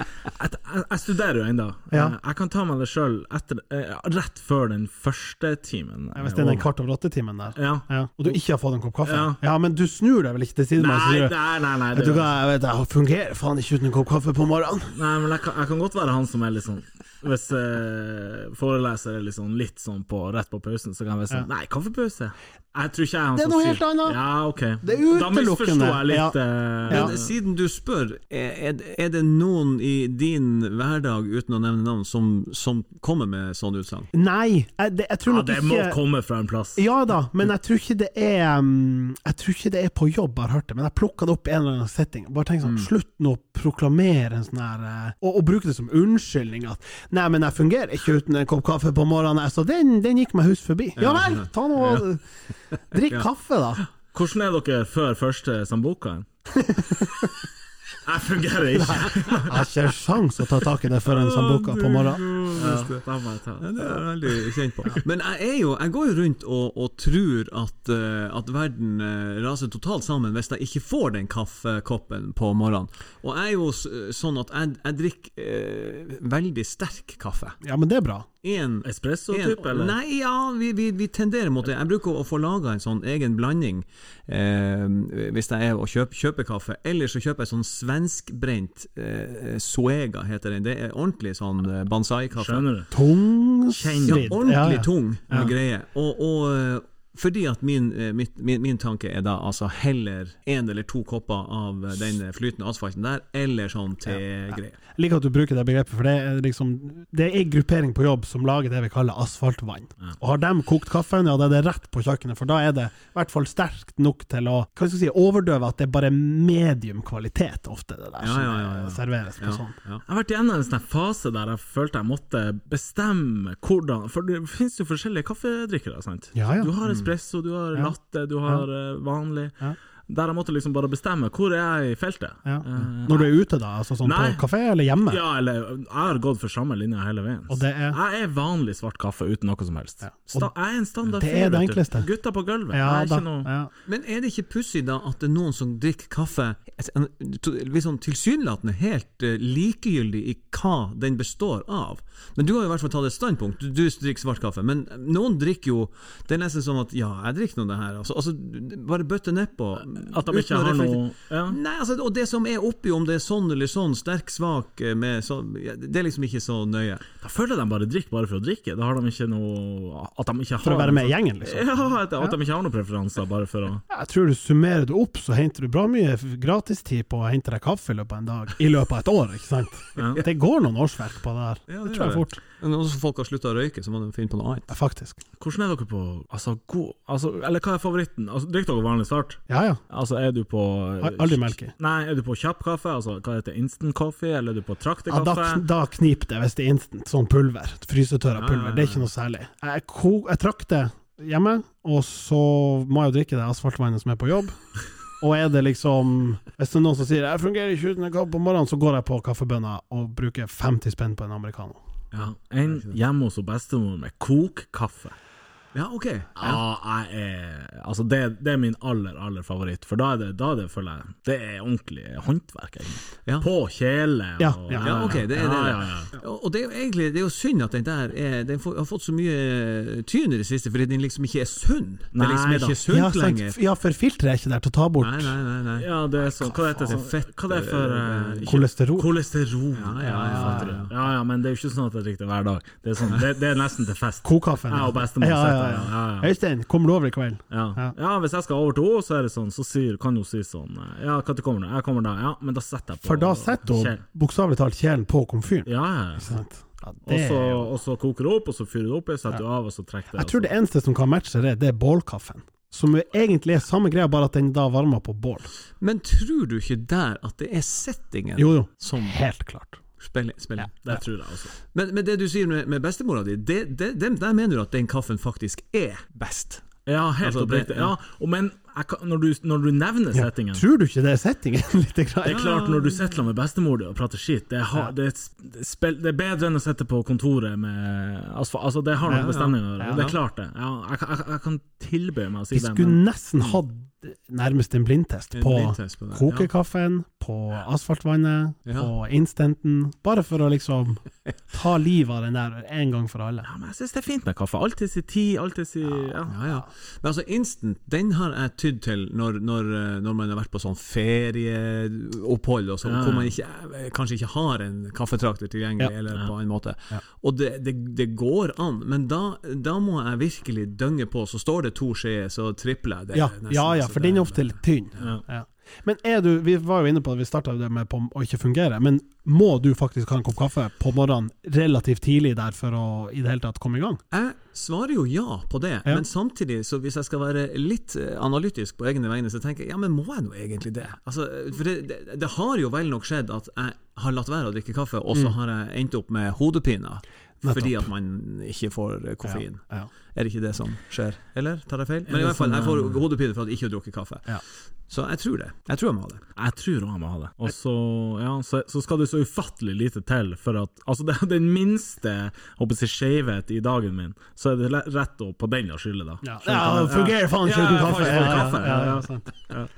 jeg, jeg, jeg studerer jo ennå. Ja. Jeg kan ta meg det sjøl rett før den første timen. Ja, Hvis det er den kvart over åtte-timen der. Ja. Ja. Og du ikke har fått en kopp kaffe? Ja. Ja, men du snur deg vel ikke til siden? Sier du, nei, nei. nei, Vet du det, hva, jeg vet jeg fungerer faen ikke uten en kopp kaffe på morgenen. nei men jeg kan, jeg kan godt være han som er litt sånn Hvis eh, foreleser er litt sånn, litt sånn på, rett på pausen, så kan jeg være sånn Nei, kaffepause. Jeg tror ikke jeg er han som sier Det er noe helt annet. Ja, ok. Det er Da misforsto jeg litt Ja. eh, Ja. Men siden du spør, er- er det noen i din hverdag, uten å nevne navn, som, som kommer med sånn utsagn? Nei, jeg, det, jeg tror Ja, nok det må komme fra en plass. Ja da, men jeg tror ikke det er um, Jeg tror ikke det er på jobb, jeg har hørt det, men jeg plukka det opp i en eller annen setting. Bare tenk sånn, Slutt nå å proklamere en sånn her eh, og, og bruke det som unnskyldning at Nei, men jeg fungerer ikke uten en kopp kaffe på morgenen, så den, den gikk meg hus forbi. Ja vel, ta nå og drikk kaffe, da. Hvordan er dere før første sambucaen? Jeg fungerer ikke. Jeg har ikke sjans å ta tak i det før en sambuca på morgenen. Ja, det er veldig kjent på. Men jeg, er jo, jeg går jo rundt og, og tror at, eh, at verden eh, raser totalt sammen hvis jeg ikke får den kaffekoppen på morgenen. Og jeg er jo sånn at jeg, jeg drikker eh, veldig sterk kaffe. Ja, men det er bra. En, Espresso-type, eller? Nei, ja, vi, vi, vi tenderer mot det. Jeg bruker å få laga en sånn egen blanding eh, hvis jeg er og kjøper, kjøper kaffe. Eller så kjøper jeg sånn svenskbrent eh, Suega, heter den. Det er ordentlig sånn eh, banzai-kaffe. Skjønner du? Tung Ja, ordentlig Ja, ja. tung Ja. greie. Og, og eh, fordi at min, eh, mitt, min, min tanke er da altså heller én eller to kopper av den flytende asfalten der, eller sånn tegreie. Jeg liker at du bruker det begrepet, for det er liksom Det er en gruppering på jobb som lager det vi kaller asfaltvann. Og har de kokt kaffen, ja, da er det rett på kjøkkenet, for da er det i hvert fall sterkt nok til å hva skal jeg si, overdøve at det er bare medium kvalitet, ofte, det der Ja, som ja, ja, ja. serveres på Ja, sånn. ja. Jeg har vært gjennom en sånn fase der jeg følte jeg måtte bestemme hvordan For det finnes jo forskjellige kaffedrikkere, sant? Ja, ja. Du har espresso, du har latte, du har eh, vanlig. Der jeg måtte liksom bare bestemme hvor er jeg i feltet. Ja. Uh, Når du er ute, da? Altså sånn Nei. på kafé eller hjemme? Ja, eller jeg har gått for samme linje hele veien. Og det er- Jeg er vanlig svart kaffe uten noe som helst. Ja. Sta jeg er en standard det er fyr, det enkleste. Gutta på gulvet. Ja, er da. ikke noe Ja. Men er det ikke pussig da at det er noen som drikker kaffe sånn tilsynelatende helt eh, likegyldig i hva den består av? Men du har i hvert fall tatt et standpunkt. Du, du drikker svart kaffe. Men noen drikker jo Det er nesten som at ja, jeg drikker nå det her. Altså, altså bare bøtte nedpå. At de ikke har noe ja. Nei, altså, og det som er oppi, om det er sånn eller sånn, sterk, svak eh, med så, Det er liksom ikke så nøye. Da føler de bare drikk bare for å drikke. Da har de ikke noe At de ikke har For å være med i gjengen, liksom. Ja, at, at de ikke har noen preferanser, bare for å Jeg tror du summerer det opp, så henter du bra mye gratistid på å hente deg kaffe i løpet av en dag. I løpet av et år, ikke sant? Ja. Det går noen årsverk på det her. Ja, det det tror jeg fort. Men også folk har slutta å røyke, så må de finne på noe annet. Ja, faktisk. Hvordan er dere på Altså, god altså, Eller hva er favoritten? Altså, Drikker dere vanlig start? Ja ja. Altså, er du på Aldri melk i. Nei, er du på kjapp kaffe? Altså, hva heter? Instant coffee? Eller er du på Ja, da, da kniper det hvis det er instant. Sånn pulver. Frysetørra Ja, pulver. ja, Det er ikke noe særlig. Jeg, ko- jeg trakter hjemme, og så må jeg jo drikke det asfaltvannet som er på jobb. Og er det liksom Hvis det er noen som sier 'jeg fungerer ikke uten en kaffe på morgenen', så går jeg på kaffebønna og bruker 50 spenn på en americano. Ja, en hjemme hos bestemor med kokkaffe. Ja, ok. Ja, jeg er Altså, det, det er min aller, aller favoritt. For da er det, da er det føler jeg Det er ordentlig håndverk. Ja. På kjele og Ja, ja. Ja, ok, det er det. Ja, det. ja, ja. Og det er jo egentlig det er jo synd at den der er, den har fått så mye tyn i det siste, fordi den liksom ikke er sunn. Det er liksom ikke sunt Ja, sant. lenger. ja, for filteret er ikke der til å ta bort Nei, nei, nei. nei. Ja, det er sånn Hva heter det? faen? Sånn, Fett, hva det er for uh, kolesterol. Kolesterol. Ja, ja, ja, ja. ja, ja, men det er jo ikke sånn at jeg drikker det hver dag. Det er, sånn, det, det er nesten til fest. Kokaffe. Jeg og bestemor ja, ja, ja. ja, ja, ja. Øystein, kommer du over i kveld? Ja. Ja. ja, hvis jeg skal over til henne, så er det sånn, så sier, kan hun si sånn eh, Ja, når kommer du? Jeg kommer da. Ja, men da setter jeg på For da setter hun bokstavelig talt kjelen på komfyren. Ja, ja, ja. Ikke Og så, er jo og så koker det opp, og så fyrer det opp, setter du av, og så trekker det. Jeg tror det eneste som kan matche det, det er bålkaffen. Som egentlig er samme greia, bare at den da varmer på bål. Men tror du ikke der at det er settingen Jo, jo. som Helt klart. Spiller? Ja. Det tror jeg også. Men, men det du sier med, med bestemora di, det, det, dem- der mener du at den kaffen faktisk er best? Ja, helt Altså, oppriktig. Ja, men kan, når, du, når du nevner Ja. settingen Tror du ikke det er settingen? Det er klart, når du sitter med bestemor og prater skit, det, har, det, er det, er spill, det er bedre enn å sitte på kontoret med asfalt. Altså, det har noe Ja, med stemning å gjøre. ja. Det er klart, det. Ja, jeg, kan- jeg, jeg kan tilby meg å si Vi det. skulle Men, nesten hatt nærmest en blindtest En på blindtest på kokekaffen, på på asfaltvannet, Ja. på instanten, bare for å liksom ta livet av den der en gang for alle. Ja, men jeg syns det er fint med kaffe. Alltid si tid, alltid si ja. Ja, ja. Men altså, instant, den har jeg tydd til når, når, eh, når man har vært på sånn ferieopphold, og sånn, Ja, ja. hvor man ikke, eh, kanskje ikke har en kaffetrakter tilgjengelig, Ja. eller på en måte. Ja. Og det, det, det går an, men da, da må jeg virkelig dønge på. Så står det to skjeer, så tripler jeg det. Ja, nesten. ja, ja, for den er ofte litt tynn. Ja. Men er du, vi var jo inne på at vi starta det med på å ikke fungere, men må du faktisk ha en kopp kaffe på morgenen relativt tidlig der for å i det hele tatt komme i gang? Jeg svarer jo ja på det, Ja. men samtidig, så hvis jeg skal være litt eh, analytisk på egne vegne, så tenker jeg ja, men må jeg nå egentlig det? Altså, for det, det, det har jo vel nok skjedd at jeg har latt være å drikke kaffe, og så har jeg endt opp med hodepiner. Nettopp. Fordi at man ikke får eh, koffein. Ja. Er det ikke det som skjer? Eller tar jeg feil? Men i hvert fall, jeg får hodepine for at jeg ikke har drukket kaffe. Ja. Så jeg tror det. Jeg tror jeg må ha det. Jeg tror òg jeg må ha det. Og så, ja, så, så skal det så ufattelig lite til for at Altså, det er den minste håper jeg, skjevhet i dagen min, så er det rett å på den å skylde, da. Ja, ja, det fungerer faen ikke Ja, uten ja, kaffe. Ja, ja, ja, ja, ja,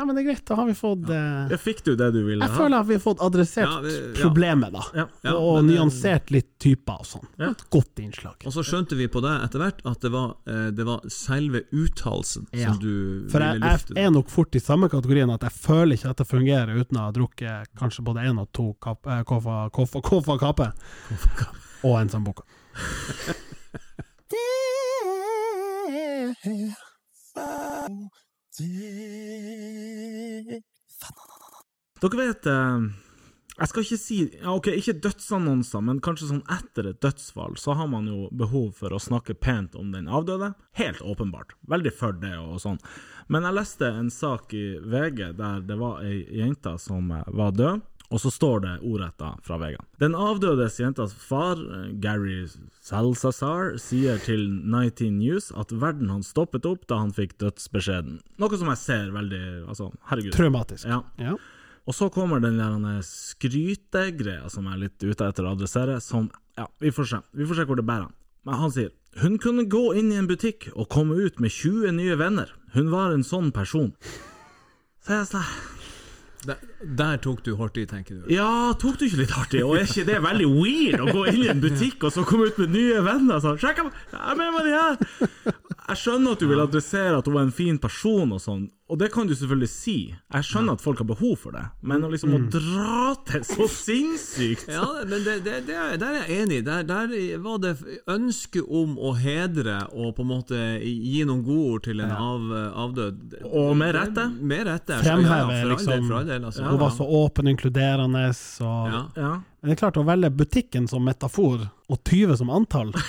ja. men det er greit, da har vi fått eh, fikk du det du ville Jeg ha? føler at vi har fått adressert Ja, det- ja. problemet, da. Ja. Ja, og men, eh, nyansert litt typer og sånn. Ja. Et godt innslag. Og så skjønte vi på det etter hvert at det var, eh, det var selve uttalelsen Ja. som du For jeg, ville lufte. jeg er nok fort i samme kategorien at jeg føler ikke at det fungerer uten å ha drukket kanskje både én og to kap- eh, koffa koffa- koffa kape. Og en sambuca. Dere vet eh, Jeg skal ikke si ja, Ok, ikke dødsannonser, men kanskje sånn etter et dødsfall, så har man jo behov for å snakke pent om den avdøde. Helt åpenbart. Veldig for det og sånn. Men jeg leste en sak i VG der det var ei jente som eh, var død. Og så står det ordrett fra Vegan. Den avdødes jentas far, eh, Gary Salsazar, sier til 19 News at verden hans stoppet opp da han fikk dødsbeskjeden. Noe som jeg ser veldig Altså, herregud. Traumatisk. Ja. Ja. Og så kommer den der skrytegreia som jeg er litt ute etter å adressere, som Ja, vi får se. Vi får se hvor det bærer han. Men han sier hun kunne gå inn i en butikk og komme ut med 20 nye venner. Hun var en sånn person. Så jeg sånn Der, der tok du hardt i, tenker du. Ja, tok du ikke litt hardt i? Og er ikke det veldig weird å gå inn i en butikk og så komme ut med nye venner? Sånn, Sjekk, jeg er med meg de her! Jeg skjønner at du vil adressere at hun var en fin person og sånn, og det kan du selvfølgelig si. Jeg skjønner at folk har behov for det, men å liksom å dra til så sinnssykt Ja, men det, det, det er, der er jeg enig. Der, der var det ønske om å hedre og på en måte gi noen gode ord til en av, avdød. Og med rette. Med rette. Fremheve, ja, ja, for all del, liksom. for all del, altså. Hun var så åpen og inkluderende. Og, ja. Ja. Men det er klart, å velge butikken som metafor og 20 som antall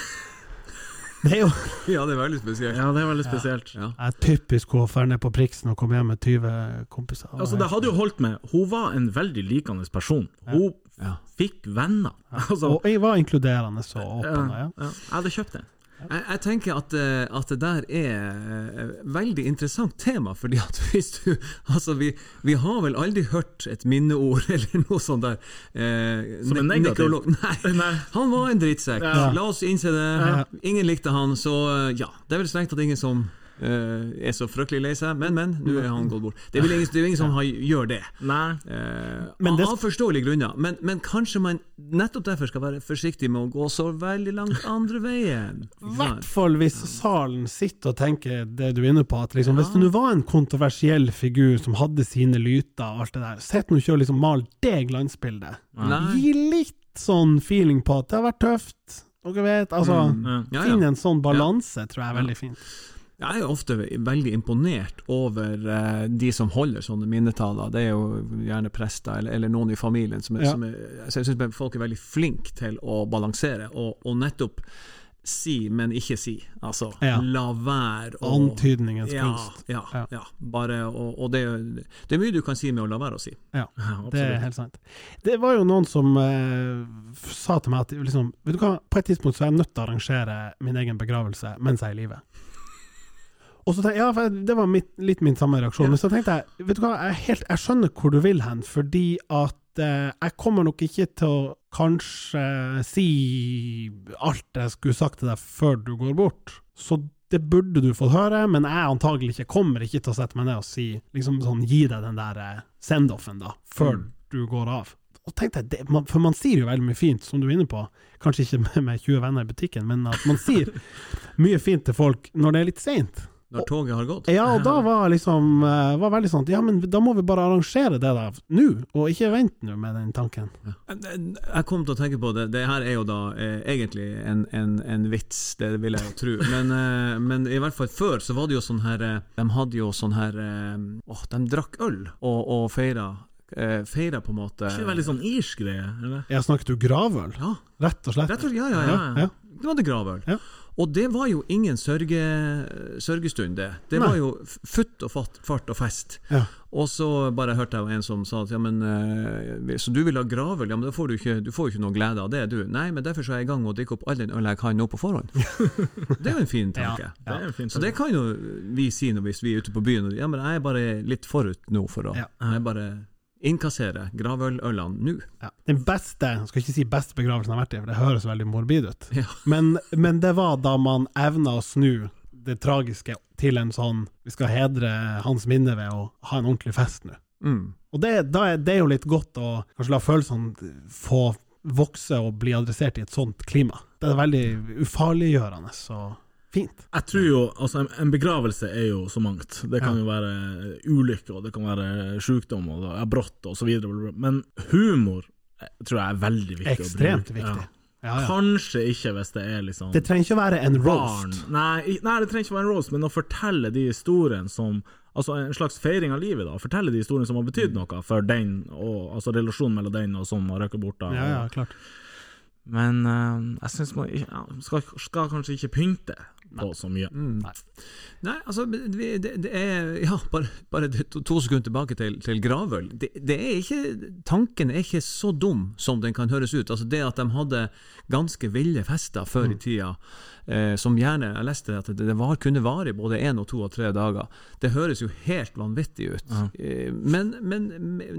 Det er jo ja, det er veldig spesielt. ja, det er veldig spesielt. Ja. Jeg er typisk å drar ned på Priksen og komme hjem med 20 kompiser. Altså, det hadde jo holdt med Hun var en veldig likende person. Hun Ja. fikk venner. Altså, og jeg var inkluderende og åpen. Ja. ja. Jeg hadde kjøpt den. Jeg, jeg tenker at, eh, at det der er et veldig interessant tema, fordi at hvis du Altså, vi, vi har vel aldri hørt et minneord eller noe sånt der. Eh, Som en negativ? Nei. Han var en drittsekk. Ja. La oss innse det. Ja. Ingen likte han, så eh, ja. Det er vel strengt tatt ingen som eh, er så fryktelig lei seg, men, men, nå er han gått bort. Det er vel ingen, det ingen som har, gjør det. Nei. Uh, Men det- Av forståelige grunner. Men, men kanskje man nettopp derfor skal være forsiktig med å gå så veldig langt andre veien. I hvert fall hvis salen sitter og tenker det du er inne på, at liksom, hvis det nå var en kontroversiell figur som hadde sine lyter og alt det der, sitt nå ikke og liksom mal det glansbildet. Nei. Gi litt sånn feeling på at det har vært tøft. Dere vet, altså mm, Ja, ja. Finn en sånn balanse, tror jeg er veldig fint. Jeg er ofte veldig imponert over eh, de som holder sånne minnetaler. Det er jo gjerne prester eller, eller noen i familien som er, Ja. som er altså Jeg syns folk er veldig flinke til å balansere, og, og nettopp si, men ikke si. Altså Ja. la være å Antydningens ja, kunst. ja, Ja. Bare, og, og det, det er mye du kan si med å la være å si. Ja, det er helt sant. Det var jo noen som eh, sa til meg at liksom, vet du hva, på et tidspunkt så er jeg nødt til å arrangere min egen begravelse mens jeg er i live. Og så tenkte ja, Det var mitt, litt min samme reaksjon. Men så tenkte jeg vet du hva, jeg, helt, jeg skjønner hvor du vil hen, fordi at eh, jeg kommer nok ikke til å kanskje si alt jeg skulle sagt til deg før du går bort. Så det burde du fått høre, men jeg antagelig ikke kommer ikke til å sette meg ned og si liksom sånn, gi deg den der eh, send-offen, da, før Mm. du går av. Og tenkte jeg, det, man, For man sier jo veldig mye fint, som du er inne på, kanskje ikke med, med 20 venner i butikken, men at man sier mye fint til folk når det er litt seint. Når toget har gått. Ja, og da var liksom eh, var veldig sånn Ja, men da må vi bare arrangere det da, nå, og ikke vente nå med den tanken. Jeg kom til å tenke på det. Det her er jo da eh, egentlig en, en, en vits, det vil jeg jo tro. Men, eh, men i hvert fall før så var det jo sånn her eh, De hadde jo sånn her Åh, Åh, de drakk øl og, og feira. Eh, feira på en måte Ikke veldig sånn irsk greie, eller? Jeg snakket jo gravøl, Ja, rett og slett. rett og slett. Ja, ja, ja. Ja, ja. Det var gravøl. Ja. Og det var jo ingen sørge, sørgestund, det. Det Nei. var jo futt og fart, fart og fest. Ja. Og så bare hørte jeg en som sa at ja, men eh, Så du vil ha gravøl? Ja, men da får du ikke Du får jo ikke noe glede av det, du. Nei, men derfor så er jeg i gang med å drikke opp all den øl jeg kan nå på forhånd. det er jo en fin tanke. Ja, Det er fin tanke. Så det kan jo vi si når hvis vi er ute på byen. Ja, men jeg er bare litt forut nå for å Ja. Jeg bare innkassere gravølølene nå. Ja. Den beste, jeg skal ikke si beste begravelsen jeg har vært i, for det høres veldig morbid ut, Ja. men, men det var da man evna å snu det tragiske til en sånn Vi skal hedre hans minne ved å ha en ordentlig fest nå. Mm. Og det, er, det er jo litt godt å kanskje la følelsene få vokse og bli adressert i et sånt klima. Det er veldig ufarliggjørende og fint. Jeg tror jo, altså en, en begravelse er jo så mangt. Det kan Ja. jo være ulykke, og det kan være sykdom, og det er brått, og så videre. Men humor eh, tror jeg er veldig viktig Ekstremt viktig. Ja. Ja, ja. Kanskje ikke hvis det er liksom Det trenger ikke å være en roast. Nei, nei, det trenger ikke å være en roast, men å fortelle de historiene som Altså en slags feiring av livet, da. Fortelle de historiene som har betydd noe for den, og altså relasjonen mellom den og som har røkket bort. da. Ja, ja, klart. Men uh, jeg syns man skal, skal kanskje ikke pynte på så mye. Mm. Nei, altså vi- det, det er Ja, bare, bare to, to sekunder tilbake til, til gravøl. Det, det er ikke Tanken er ikke så dum som den kan høres ut. Altså Det at de hadde ganske ville fester før i tida, eh, som gjerne Jeg leste at det, det var, kunne vare i både én og to og tre dager. Det høres jo helt vanvittig ut. Eh, men, men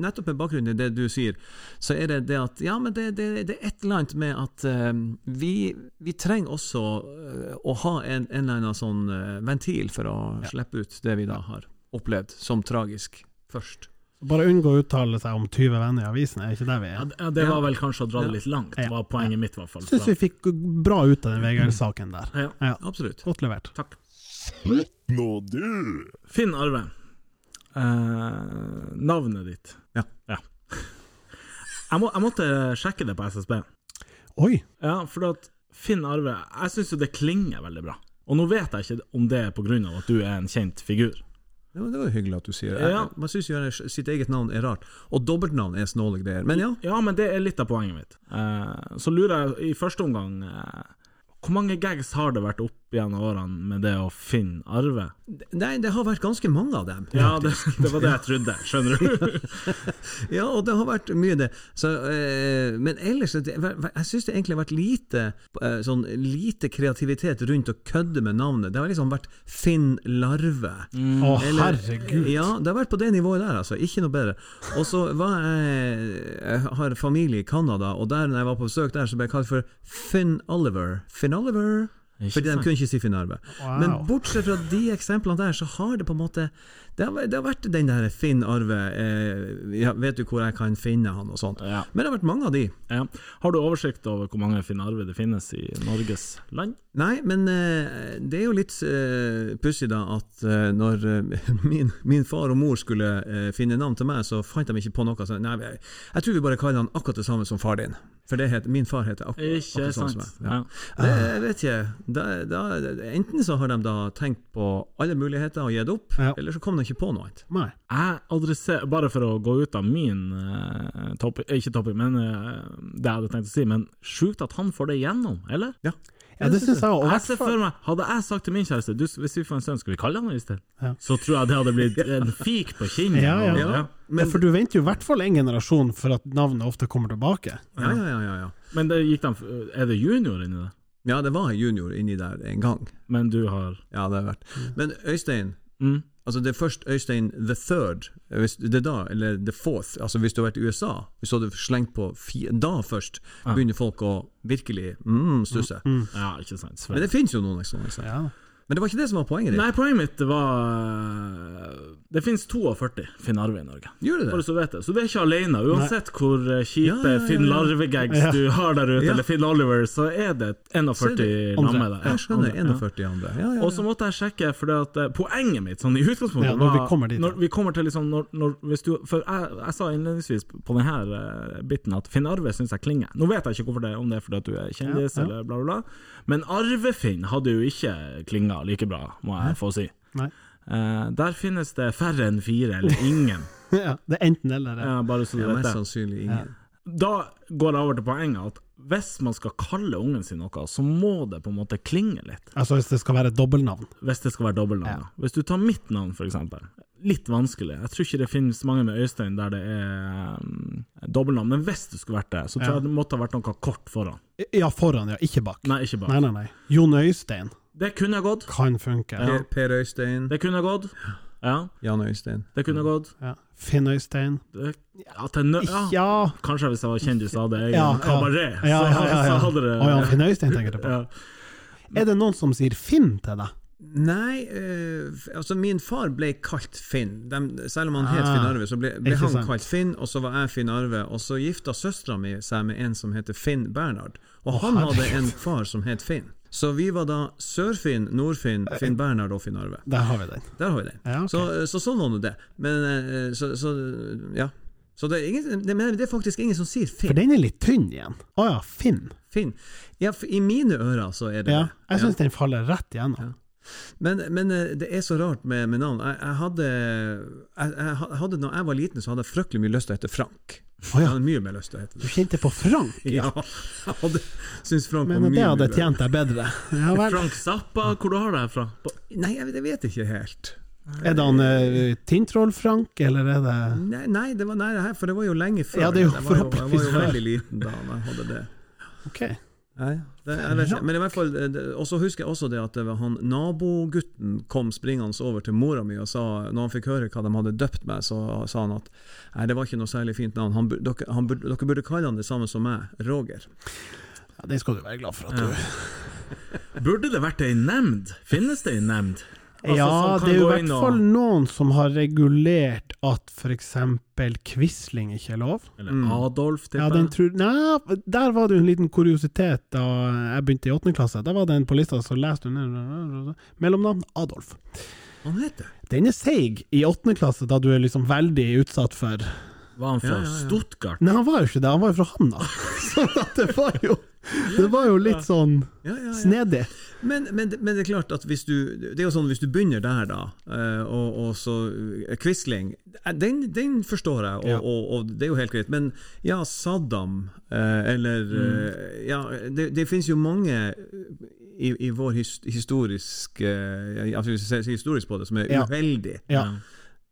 nettopp med bakgrunn i det du sier, så er det det at Ja, men det, det, det er et eller annet med at eh, vi, vi trenger også eh, å ha en, en eller annen sånn eh, ventil for å slippe ut det vi da har opplevd som tragisk først. Bare unngå å uttale seg om 20 venner i avisen, er ikke der vi er? det- ja, det var vel kanskje å dra det litt langt, Ja. var poenget mitt, i hvert fall. Syns vi fikk bra ut av den Vegard-saken der. Ja. Ja, Absolutt. godt levert. Takk. Nå du! Finn Arve. Eh, navnet ditt. Ja. Jeg, må, jeg måtte sjekke det på SSB. Oi! Ja, for at Finn Arve Jeg syns jo det klinger veldig bra. Og nå vet jeg ikke om det er av at du er en kjent figur. Det var, jo hyggelig at du sier det. Ja. Man syns jo sitt eget navn er rart. Og dobbeltnavn er snåle greier. Men ja. Ja, men det er litt av poenget mitt. Eh, så lurer jeg i første omgang eh, Hvor mange gags har det vært opp gjennom årene med det å finne Arve? Nei, det har vært ganske mange av dem. Ja, det, det var det jeg trodde, skjønner du? Ja, og det har vært mye det. Så, eh, men ellers det, Jeg syns det egentlig har vært lite eh, Sånn lite kreativitet rundt å kødde med navnet. Det har liksom vært Finn Larve. Å, Eller- herregud. Ja, det har vært på det nivået der, altså. Ikke noe bedre. Og så var jeg Jeg har familie i Canada, og der når jeg var på besøk der, så ble jeg kalt for Finn Oliver. Finn Oliver. Fordi de kunne ikke si Finn Arve. Wow. Men bortsett fra de eksemplene der, så har det på en måte Det har, det har vært den der Finn Arve eh, ja, Vet du hvor jeg kan finne han, og sånt. Ja. Men det har vært mange av de. Ja. Har du oversikt over hvor mange Finn Arve det finnes i Norges land? Nei, men eh, det er jo litt eh, pussig da at eh, når eh, min, min far og mor skulle eh, finne navn til meg, så fant de ikke på noe. Så, nei, jeg, jeg tror vi bare kaller han akkurat det samme som far din. For det het, min far heter ak akkurat Ikke det samme sant? som meg. Ja. Ja. Jeg vet ikke. Da, da, enten så har de da tenkt på alle muligheter og gitt opp, Ja. eller så kom de ikke på noe annet. Nei. Jeg adresserer, bare for å gå ut av min uh, topic, ikke topic, men uh, det jeg hadde tenkt å si, men sjukt at han får det gjennom, eller? Ja, det synes jeg òg. Jeg ser for meg, Hadde jeg sagt til min kjæreste du, Hvis vi får en sønn, skal vi kalle han Øystein? Ja. Så tror jeg det hadde blitt en fik på kinnet. Ja, ja. Ja, Ja, men, for du venter jo i hvert fall en generasjon for at navnet ofte kommer tilbake. ja, ja, ja, ja, ja. Men det gikk de, er det junior inni det? ja, det var junior inni der en gang. Men du har Ja, det har vært. Men Øystein mm. Altså Det er først Øystein the third, hvis det er da, eller the fourth. Altså Hvis du har vært i USA, hvis du hadde slengt på Da først begynner folk å virkelig mm, stusse. Ja, ikke sant. Men det finnes jo noen eksempler. Ja. Men det var ikke det som var poenget ditt? Nei, poenget mitt var Det finnes 42 Finn Arve i Norge. Gjør det Bare så du vet det. Så du er ikke alene. Uansett hvor eh, kjipe Ja, ja, ja, ja. Finn Larvegags Ja. du har der ute, Ja. eller Finn Oliver, så er det 41 lamme er der. Jeg skjønner. Andre, ja. 41 andre. Ja, ja, ja. Og så måtte jeg sjekke, for at, eh, poenget mitt sånn i utgangspunktet Ja, når vi kommer dit, når vi kommer til liksom når, når, hvis du, For jeg, jeg sa innledningsvis på denne uh, biten at Finn Arve syns jeg klinger. Nå vet jeg ikke hvorfor det, om det er fordi at du er kjendis Ja, ja. eller bla, bla, bla, men Arve-Finn hadde jo ikke klinga like bra, må jeg få si. Nei. Eh, der finnes det færre enn fire, eller ingen. Ja, det er enten eller. ja. Ja, bare så du ja, vet det. sannsynlig ingen. Da går jeg over til poenget at hvis man skal kalle ungen sin noe, så må det på en måte klinge litt. Altså hvis det skal være dobbeltnavn. Hvis det skal være dobbeltnavn. Ja. Hvis du tar mitt navn, for eksempel. Litt vanskelig. Jeg tror ikke det finnes mange med Øystein der det er um, dobbeltnavn. Men hvis det skulle vært det, så tror Ja. jeg det måtte ha vært noe kort foran. Ja, foran, ja. Ikke bak. Nei, ikke bak. Nei, nei, nei. Jon Øystein Det kunne gått. kan funke. Ja. Per, per Øystein, Det kunne gått. Ja, Jan Øystein. det kunne gått. Ja. Finn Øystein. Det, ja, til nø ja. Ja. Kanskje hvis jeg var kjendis av det. egen Ja, ja. kabaret, Ja, ja, ja, ja. så hadde det Å ja, Finn Øystein tenker du på. ja. Er det noen som sier Finn til deg? Nei, eh, altså min far ble kalt Finn. De, selv om han het Ah, Finn Arve, så ble, ble han sant. kalt Finn, og så var jeg Finn Arve. Og så gifta søstera mi seg med en som heter Finn Bernhard, og Å, han hadde en far som het Finn. Så vi var da Sør-Finn, Nord-Finn, Finn Bernhard og Finn Arve. Der har vi den. Der har vi den. Ja, okay. så, så sånn var nå det. Men eh, så, så ja. Så det er, ingen, det, det er faktisk ingen som sier Finn. For den er litt tynn igjen. Å ja, Finn. Finn. Ja, I mine ører så er det Ja, jeg syns den faller rett igjennom. Ja. Men, men eh, det er så rart med, med navn. Jeg, jeg, hadde, jeg, jeg hadde Når jeg var liten, så hadde jeg fryktelig mye lyst til å hete Frank. Jeg hadde mye mer lyst til å hete du kjente på Frank? Ja, jeg hadde, synes Frank Men var mye det hadde mye tjent deg bedre. Ja vel. Frank Zappa, hvor du har det her fra? Nei, jeg, jeg vet ikke helt. Er det han uh, Tintroll-Frank, eller er det Nei, nei, det var nei, det her, for det var jo lenge før. Ja, det er jo jeg, var jo, jeg var jo veldig liten da jeg hadde det. Ok. Nei, det, jeg. Men i hvert fall eh, Og så husker jeg også det at det var han nabogutten kom springende over til mora mi og sa, når han fikk høre hva de hadde døpt meg, så sa han at nei, det var ikke noe særlig fint navn. Han, dere, han, dere burde kalle han det samme som meg, Roger. Ja, det skal du være glad for at du Burde det vært ei nemnd? Finnes det ei nemnd? Altså, Ja, det er jo i hvert fall og- noen som har regulert at f.eks. Quisling ikke er lov. Eller Mm. Adolf, tipper Ja, den tror, nei, der var det jo en liten kuriositet da jeg begynte i åttende klasse. Da var det en på lista som leste under mellomnavn Adolf. Han heter Den er seig i åttende klasse, da du er liksom veldig utsatt for Var han fra Ja, ja, ja. Stuttgart? Nei, han var jo ikke det, han var jo fra Hamna. Sånn at det var jo Det var jo litt sånn ja, ja, ja. snedig. Men, men, men det er klart at hvis du Det er jo sånn hvis du begynner der, da, eh, og, og så eh, Quisling den, den forstår jeg, og, Ja. og, og det er jo helt greit. Men ja, Saddam, eh, eller mm. Ja, det, det finnes jo mange i, i vår historisk historiske historisk på det, som er Ja. uheldig. Ja.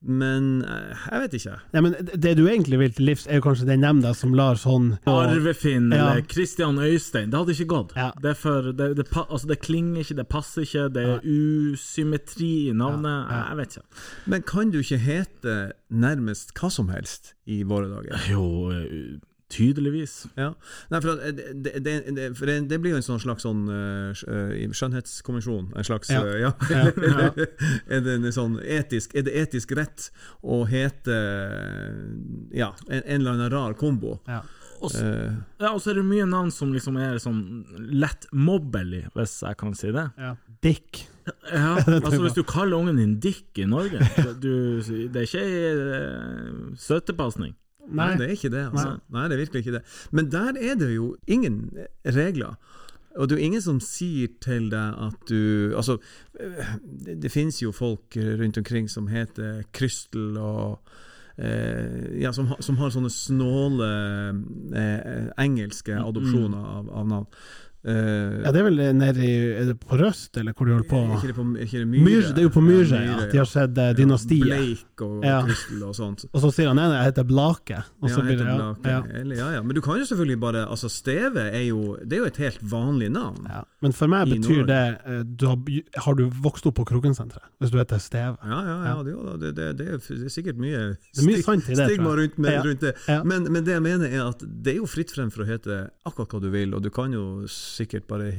Men eh, jeg vet ikke. Nei, men det du egentlig vil til livs, er jo kanskje den nemnda som lar sånn Arvefinn Ja. eller Christian Øystein. Det hadde ikke gått. Ja. Det, for, det, det, altså det klinger ikke, det passer ikke, det er usymmetri i navnet. Ja, ja. Jeg vet ikke. Men kan du ikke hete nærmest hva som helst i våre dager? Jo, tydeligvis. Ja. Nei, for at det, det, det, det, for det, blir jo en sånn slags sånn uh, skjønnhetskonvensjon. En slags Ja. eh, ja. Er det en sånn etisk Er det etisk rett å hete ja, en, en eller annen rar kombo? Ja. Og så Eh, ja, så er det mye navn som liksom er sånn lett mobbelig, hvis jeg kan si det. ja. Dick. Ja, altså Hvis du kaller ungen din Dick i Norge du, Det er ikke ei uh, støttepasning. Nei. Nei. det er ikke det. Altså. Nei. det er virkelig ikke det. Men der er det jo ingen regler. Og det er jo ingen som sier til deg at du Altså, eh, det, det finnes jo folk rundt omkring som heter Krystel og eh, ja, som, som har sånne snåle eh, engelske adopsjoner av, av navn. Eh, Ja, det er vel nede i Er det på Røst, eller hvor de holder på? ikke det på, ikke det Myre? Myre, det er jo på Myhre, Ja, ja. Myhre, De har sett eh, Dynastiet. Blake og Ja. Krystel og sånt. Og så sier han nei, jeg heter Blake. Og Ja, så blir det, ja, Blake. ja. Eller, ja, ja. Men du kan jo selvfølgelig bare Altså, Steve er jo Det er jo et helt vanlig navn. Ja. Men for meg betyr det eh, du har, har du vokst opp på Krokensenteret, hvis du heter Steve. Ja, ja, ja. Det, det, det, er, det er sikkert mye, Det er mye sant i det, stigma rundt, med, Ja. rundt det. Ja. Men, men det jeg mener er at det er jo fritt frem for å hete akkurat hva du vil, og du kan jo sikkert bare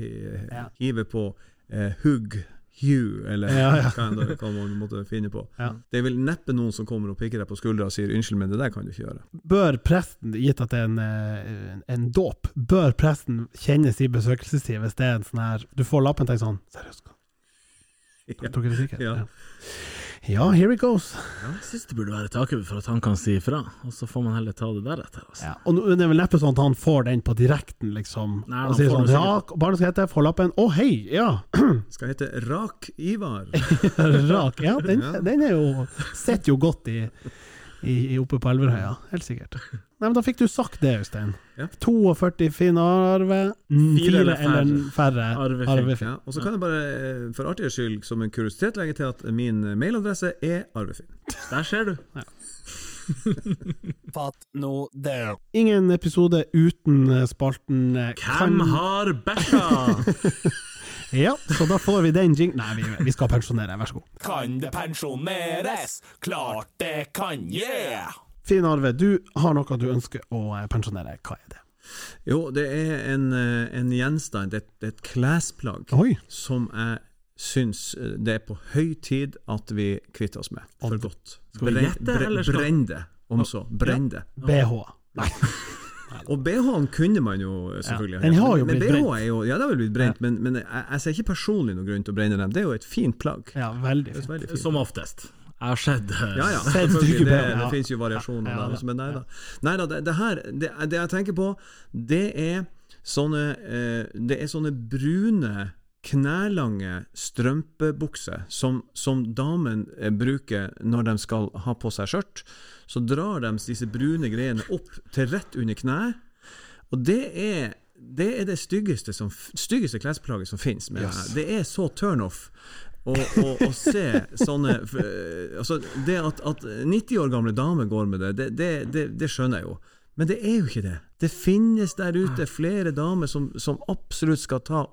hive på eh, hugg Hugh, eller Ja, ja. hva enn det- hva man måtte finne på. Ja. Det er vel neppe noen som kommer og pikker deg på skuldra og sier 'unnskyld, men det der kan du ikke gjøre'. Bør presten, gitt at det er en, eh, en, dåp, bør presten kjennes i besøkelsestid hvis det er en sånn her Du får lappen til sånn Seriøst? Ja. Dere er sikre? Ja. Ja. here it goes. Jeg syns det burde være taket for at han kan si ifra, og så får man heller ta det deretter. Altså. Ja. Og det er vel neppe sånn at han får den på direkten, liksom. Nei, han sier sånn Ja, barnet skal hete Forlappen. Å, Å, hei! Ja! Skal hete Rak-Ivar. Rak. Ja, den, Ja. den er jo Sitter jo godt i, i, i oppe på Elverhøya, helt sikkert. Nei, men Da fikk du sagt det, Øystein. Ja. 42 Finn-arve, Fire eller eller færre Arvefinn. arvefinn. Ja, og så kan jeg bare eh, for artighets skyld som en kuriositet legge til at min mailadresse er arvefinn. Der ser du. Fatt nå det. Ingen episode uten eh, spalten eh, Hvem har bæsja? Ja, så da får vi den jing... Nei, vi, vi skal pensjonere, vær så god. Kan det pensjoneres? Klart det kan, yeah! Finn Arve, du har noe du ønsker å eh, pensjonere. Hva er det? Jo, det er en, eh, en gjenstand, et, et klesplagg, Oi! som jeg syns eh, det er på høy tid at vi kvitter oss med. For godt. Skal vi gjette, eller skal- Brenn det, om så. Brenn det. BH. Nei. Og BH-en kunne man jo selvfølgelig den har jo blitt brent. er jo, Ja, det har vel blitt brent, men, men jeg, jeg ser ikke personlig noen grunn til å brenne dem. Det er jo et fint plagg. Ja, veldig fint. veldig fint. Som oftest. Jeg har sett eh, Ja, ja, Det, det finnes jo variasjoner Ja, ja, der. ja. Men nei da. Nei da, det, det her det, det jeg tenker på, det er sånne eh, Det er sånne brune knelange strømpebukser som, som damen eh, bruker når de skal ha på seg skjørt. Så drar de disse brune greiene opp til rett under kneet. Og det er det er det styggeste, som, styggeste klesplagget som finnes. Med det, er så turnoff å, å, å se sånne eh, altså Det at, at 90 år gamle damer går med det, det, det, det, det skjønner jeg jo. Men det er jo ikke det. Det finnes der ute flere damer som, som absolutt skal ta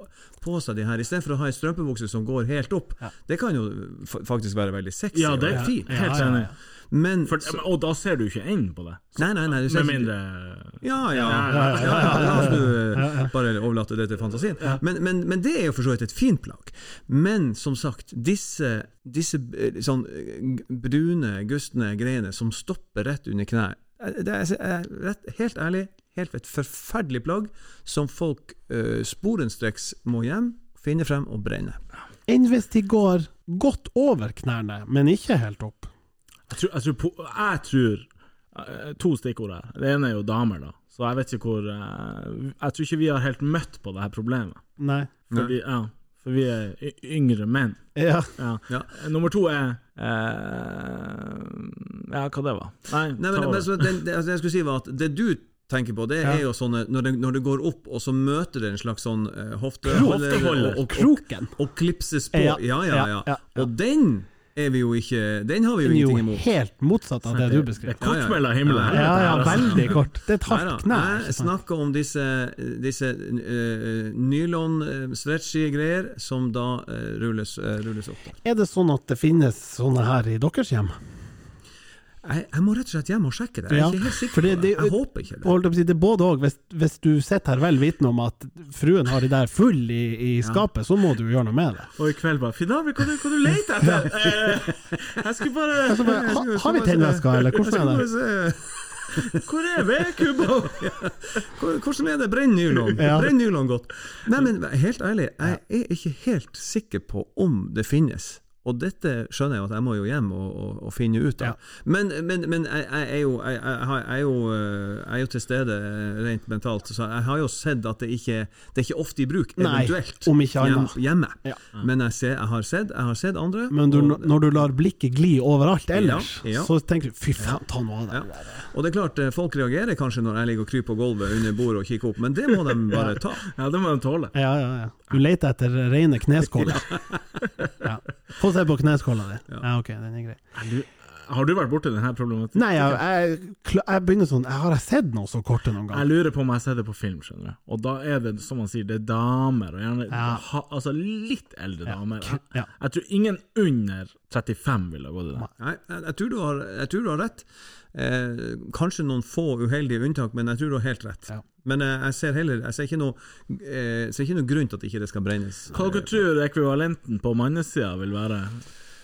på seg de her, istedenfor å ha ei strømpebukse som går helt opp. Det kan jo faktisk være veldig sexy Ja, det er fint. Ja, helt enig. Men For, og da ser du ikke enden på det. Nei, nei, nei. Du ser Med mindre ja, ja. Ja, ja, ja, La oss nå eh, bare overlate det til fantasien. Men, men, men det er jo for så vidt et fint plagg. Men som sagt, disse, disse eh, sånn eh, brune, gustne greiene som stopper rett under eh, Det er, er rett, helt ærlig helt et forferdelig plagg som folk uh, sporenstreks må hjem, finne frem og brenne. Enn hvis de går godt over knærne, men ikke helt opp? Jeg tror, jeg tror, jeg tror eh, To stikkord her. Det ene er jo damer, da. Så jeg vet ikke hvor eh, Jeg tror ikke vi har helt møtt på det her problemet. Nei. Fordi, ja, for vi er yngre menn. Ja. Ja. Ja. Nummer to er eh, Ja, hva det var? Nei, Nei, men, men så det, det, altså, jeg skulle si var at det du tenker på, det Ja. er jo sånne når det, når det går opp, og så møter det en slags sånn uh, hofteholder Hofteholder. og, og, og, Kroken. og klipses på. Ja, Ja, ja, ja, ja. ja, ja. Og den er vi jo ikke Den har vi jo ingenting imot. Den er jo helt motsatt av det du beskriver. det er kort Ja, ja. mellom himmelen her. Ja. Ja, altså. veldig kort. Det er et hardt knær. Jeg snakker om disse, disse uh, nylon-stretchy greier som da uh, rulles, uh, rulles opp. Er det sånn at det finnes sånne her i deres hjem? Jeg, jeg må rett og slett hjem og sjekke det. Jeg er Ja, ikke helt sikker for det- på det. det- Jeg håper ikke det. det er både òg. Hvis, hvis du sitter her vel vitende om at fruen har de der full i, i skapet, så må du gjøre noe med det. Og i kveld bare 'Finale, hva, du- hva du leter etter? Eh, jeg skulle bare Altså, bare, ha, har vi tennveska, eller hvordan er det? Hvor er vedkubba? Hvor- Hvordan er det? Brenn nylon. Ja. Brenn nylon godt. Nei, men helt ærlig, jeg er ikke helt sikker på om det finnes. Og dette skjønner jeg at jeg må jo hjem og, og, og finne ut av. Ja. Men, men, men jeg, jeg, er jo, jeg, jeg, er jo, øh, jeg er jo til stede øh, rent mentalt, så jeg har jo sett at det ikke Det er ikke ofte i bruk, Nei, eventuelt, om ikke annet. hjemme. Ja. Men jeg, ser, jeg, har sett, jeg har sett andre. Men du, og- når du lar blikket gli overalt ellers, Ja, ja. så tenker du fy faen, ta noe av det. Ja. Og det er klart, eh, folk reagerer kanskje når jeg ligger og kryper på gulvet under bordet og kikker opp, men det må de bare ta. Ja, det må de tåle. Ja, ja, ja. Du leter etter rene kneskåler. Ja. Få se på kneskåla di. Ja, ok, den er grei. Er du- Har du vært borti denne problematikken? Nei, jeg, jeg, jeg begynner sånn Har jeg sett noe så korte noen Jeg lurer på om jeg har sett det på film, skjønner du. Og da er det, som man sier, det er damer, og gjerne Ja. ha, altså litt eldre damer. Jeg, Ja. jeg tror ingen under 35 ville ha gått i det. Nei, jeg, tror du har, jeg tror du har rett. Eh, kanskje noen få uheldige unntak, men jeg tror du har helt rett. Ja. Men eh, jeg ser heller Jeg ser ikke noe, eh, ser ikke noe grunn til at ikke det skal brennes. Hva dere tror ekvivalenten på mannesida vil være?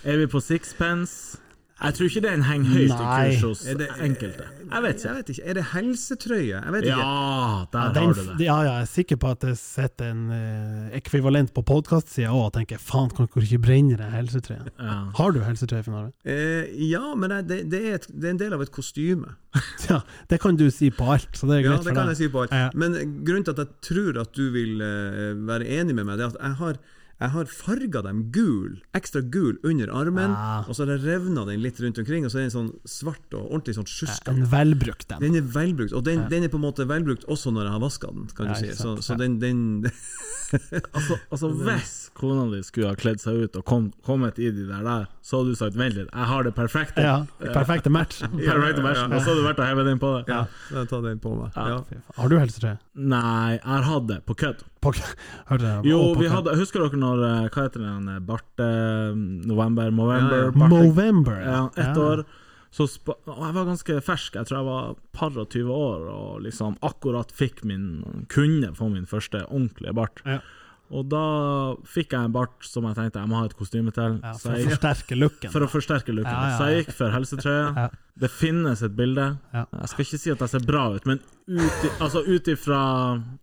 Er vi på sixpence? Jeg tror ikke den henger høyt i kurs hos Er det- enkelte. Jeg vet Jeg vet ikke. Er det helsetrøye? Jeg vet ikke. Ja, der Ja, har du det. ja, ja, jeg er sikker på at det sitter en eh, ekvivalent på podkastsida òg og tenker faen, kan dere ikke brenne den helsetrøya? Ja. Har du helsetrøye, Finn Arve? Eh, ja, men det, det, er et, det er en del av et kostyme. Ja, det kan du si på alt, så det er Ja, det for kan jeg si på alt. Ja. Men grunnen til at jeg tror at du vil uh, være enig med meg, det er at jeg har jeg har farga dem gul, ekstra gul under armen, Ah. og så har jeg revna den litt rundt omkring, og så er den sånn svart og ordentlig sånn sjuska. En velbrukt den. Den er velbrukt, og den, Ja. den er på en måte velbrukt også når jeg har vaska den, kan Ja, du si. Så, så Ja. den, den Altså, altså Hvis kona di skulle ha kledd seg ut og kom, kommet i de der der, så hadde du sagt 'vent litt, jeg har det perfekte'. Ja, perfekte match. Perfekte versjon, og så hadde du vært og hevet den på det. Ja, jeg tar den på meg. Har du helsetre? Nei, jeg har hatt det på kødd. Hørte jeg, Jo, vi hadde Husker dere når eh, Hva heter den? eh, Barte November? Movember? Ja, ja. Movember. Ja, ett år. Så jeg var ganske fersk, jeg tror jeg var par og 20 år, og liksom akkurat fikk min Kunne få min første ordentlige bart. Ja. Og da fikk jeg en bart som jeg tenkte jeg må ha et kostyme til. Ja, så for å jeg gikk, forsterke looken. for å forsterke looken. Ja, ja, ja. Så jeg gikk for helsetrøya. Ja. Det finnes et bilde. Ja. Jeg skal ikke si at jeg ser bra ut, men ut altså ifra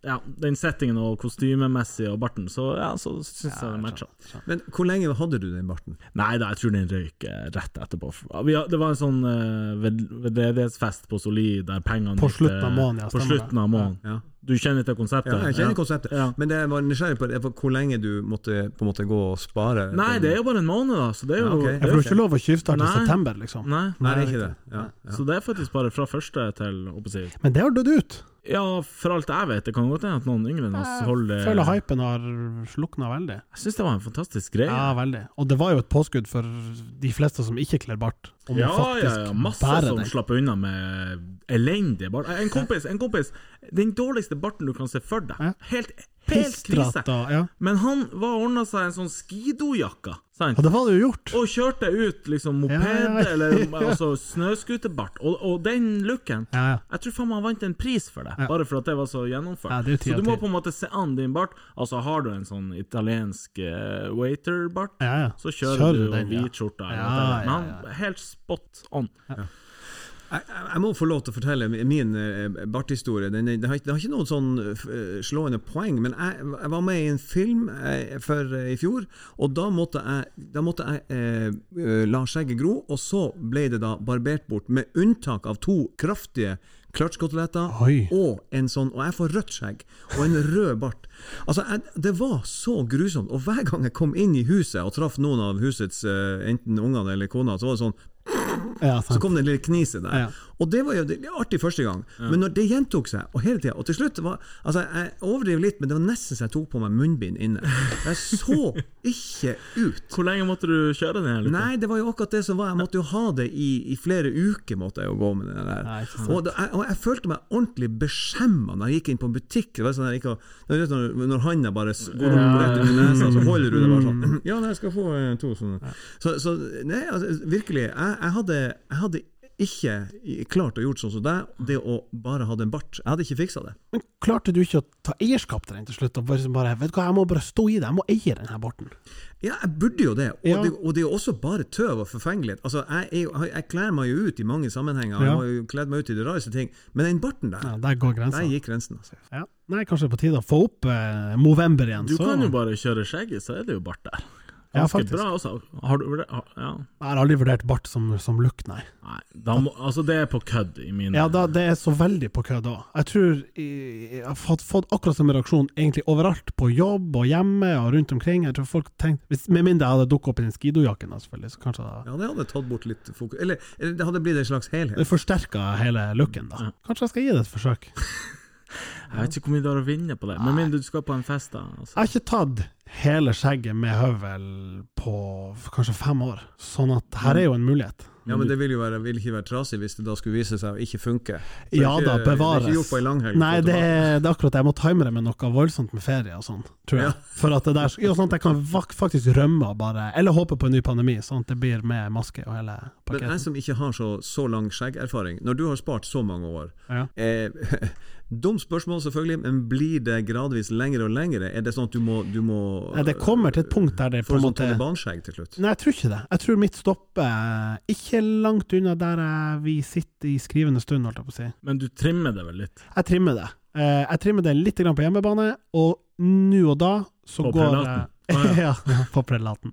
ja, den settingen og kostymemessig og barten, så, ja, så syns jeg det matcha. Men hvor lenge hadde du den barten? Nei da, jeg tror den røyk eh, rett etterpå. Det var en sånn uh, veldedighetsfest på Soli der pengene På slutten av måneden, ja, På slutten av måneden. Ja. Du kjenner til konseptet? Ja, jeg kjenner konseptet. Ja. Men det jeg var nysgjerrig på, var hvor lenge du måtte på en måte gå og spare. Nei, det er jo bare en måned, da, så det er jo Ja, okay. det Jeg er får jo ikke lov å tyvstarte i september, liksom. Nei. Nei, det er ikke det. Ja, ja. Så det er faktisk bare fra første til jeg. Men det har dødd ut. Ja, for alt jeg vet. Det kan godt hende at noen yngre enn oss holder Jeg føler hypen har slukna veldig. Jeg syns det var en fantastisk greie. Ja, veldig. Og det var jo et påskudd for de fleste som ikke kler bart, om Ja, ja, ja, masse som den. slapp unna med elendige bart. En kompis, en kompis Den dårligste barten du kan se for deg. Helt, helt krise. Ja. Men han var ordna seg en sånn skidojakke, sant? ja, det var det jo gjort. Og kjørte ut liksom moped, Ja, ja, ja. eller altså snøscooterbart. Og, og den looken Ja, ja. Jeg tror faen meg han vant en pris for det, Ja. bare for at det var så gjennomført. Ja, så du må på en måte se an din bart. Altså Har du en sånn italiensk uh, waiter-bart, Ja, ja. så kjører, Kjører du den, jo ja. hvitskjorta. Ja. Men han helt spot on. Jeg, jeg jeg må få lov til å fortelle min eh, barthistorie. Den, den, har, ikke- har ikke noen sånn eh, slående poeng, men jeg, jeg var med i en film eh, for, i fjor, og da måtte jeg, da måtte jeg eh, la skjegget gro, og så ble det da barbert bort, med unntak av to kraftige clutchkoteletter og en sånn Og jeg får rødt skjegg og en rød bart. Altså, jeg, Det var så grusomt. Og hver gang jeg kom inn i huset og traff noen av husets enten ungene eller kona, så var det sånn Ja, så kom det en lille knise der. Ja. Og det var jo det, var artig første gang, men når det gjentok seg, og hele tida Og til slutt var Altså, jeg overdriver litt, men det var nesten så jeg tok på meg munnbind inne. Jeg så ikke ut. Hvor lenge måtte du kjøre den? her, Nei, det var jo akkurat det som var. Jeg måtte jo ha det i, i flere uker. måtte jeg jo gå med den der Nei, og, da, jeg, og jeg følte meg ordentlig beskjemma når jeg gikk inn på en butikk. Det var sånn jeg gikk sånn, når, når handa bare går opp rett under nesa, så holder du det bare sånn Ja, nei, jeg skal få eh, to sånne. Så, så nei, altså, virkelig. Jeg, jeg, hadde, jeg hadde ikke klart å gjort sånn som deg, det å bare ha en bart. Jeg hadde ikke fiksa det. Men klarte du ikke å ta eierskap til den til slutt? Og bare, bare, vet du hva, jeg må bare stå i det, jeg må eie den her barten. Ja, jeg burde jo det. Og, Ja. det, og det er jo også bare tøv og forfengelighet. Altså, jeg, jeg, jeg kler meg jo ut i mange sammenhenger. Ja. Jeg har jo kledd meg ut i de rareste ting. Men den barten der, Ja, der går grensen. der gikk grensen. Altså. Ja. Nei, kanskje det er på tide å få opp eh, Movember igjen. Du så. kan jo bare kjøre skjegget, så er det jo bart der. Ja, Ganske faktisk. bra, altså. Har du vurdert Ja. Jeg har aldri vurdert bart som, som look, nei. Nei, da må, altså det er på kødd i mine Ja, da, det er så veldig på kødd òg. Jeg tror jeg, jeg har fått, fått akkurat samme reaksjon egentlig overalt, på jobb og hjemme og rundt omkring. Jeg tror folk tenkte, hvis, Med mindre jeg hadde dukket opp i den skidojakken, selvfølgelig, så kanskje det, Ja, det hadde tatt bort litt fokus. Eller, eller det hadde blitt en slags helhet. det forsterka hele looken. da. Kanskje jeg skal gi det et forsøk. Jeg vet ikke hvor mye du har å vinne på det, med mindre du skal på en fest. da altså. Jeg har ikke tatt hele skjegget med høvel på kanskje fem år. Sånn at her er jo en mulighet. Ja, men det vil jo være, vil ikke være trasig hvis det da skulle vise seg å ikke funke. Er Ja ikke, da, Det er bevares. ikke gjort på en langhelg. Nei, det er, det er akkurat det. Jeg må time det med noe voldsomt med ferie og sånn, tror jeg. Ja. For at det der, jo, sånn at jeg kan faktisk rømme og bare Eller håpe på en ny pandemi, sånn at det blir med maske og hele Men jeg som ikke har så, så lang skjeggerfaring, når du har spart så mange år Ja. eh, Dumt spørsmål, selvfølgelig, men blir det gradvis lengre og lengre? Er det sånn at du må, du må Nei, det kommer til et punkt der det på Får en du sånn måte Taliban-skjegg til slutt? Nei, jeg tror ikke det. Jeg tror mitt stopper ikke langt unna der vi sitter i skrivende stund, holdt jeg på å si. Men du trimmer det vel litt? Jeg trimmer det. Eh, jeg trimmer det litt på hjemmebane, og nå og da så På går prelaten? Ja, ja, på prelaten.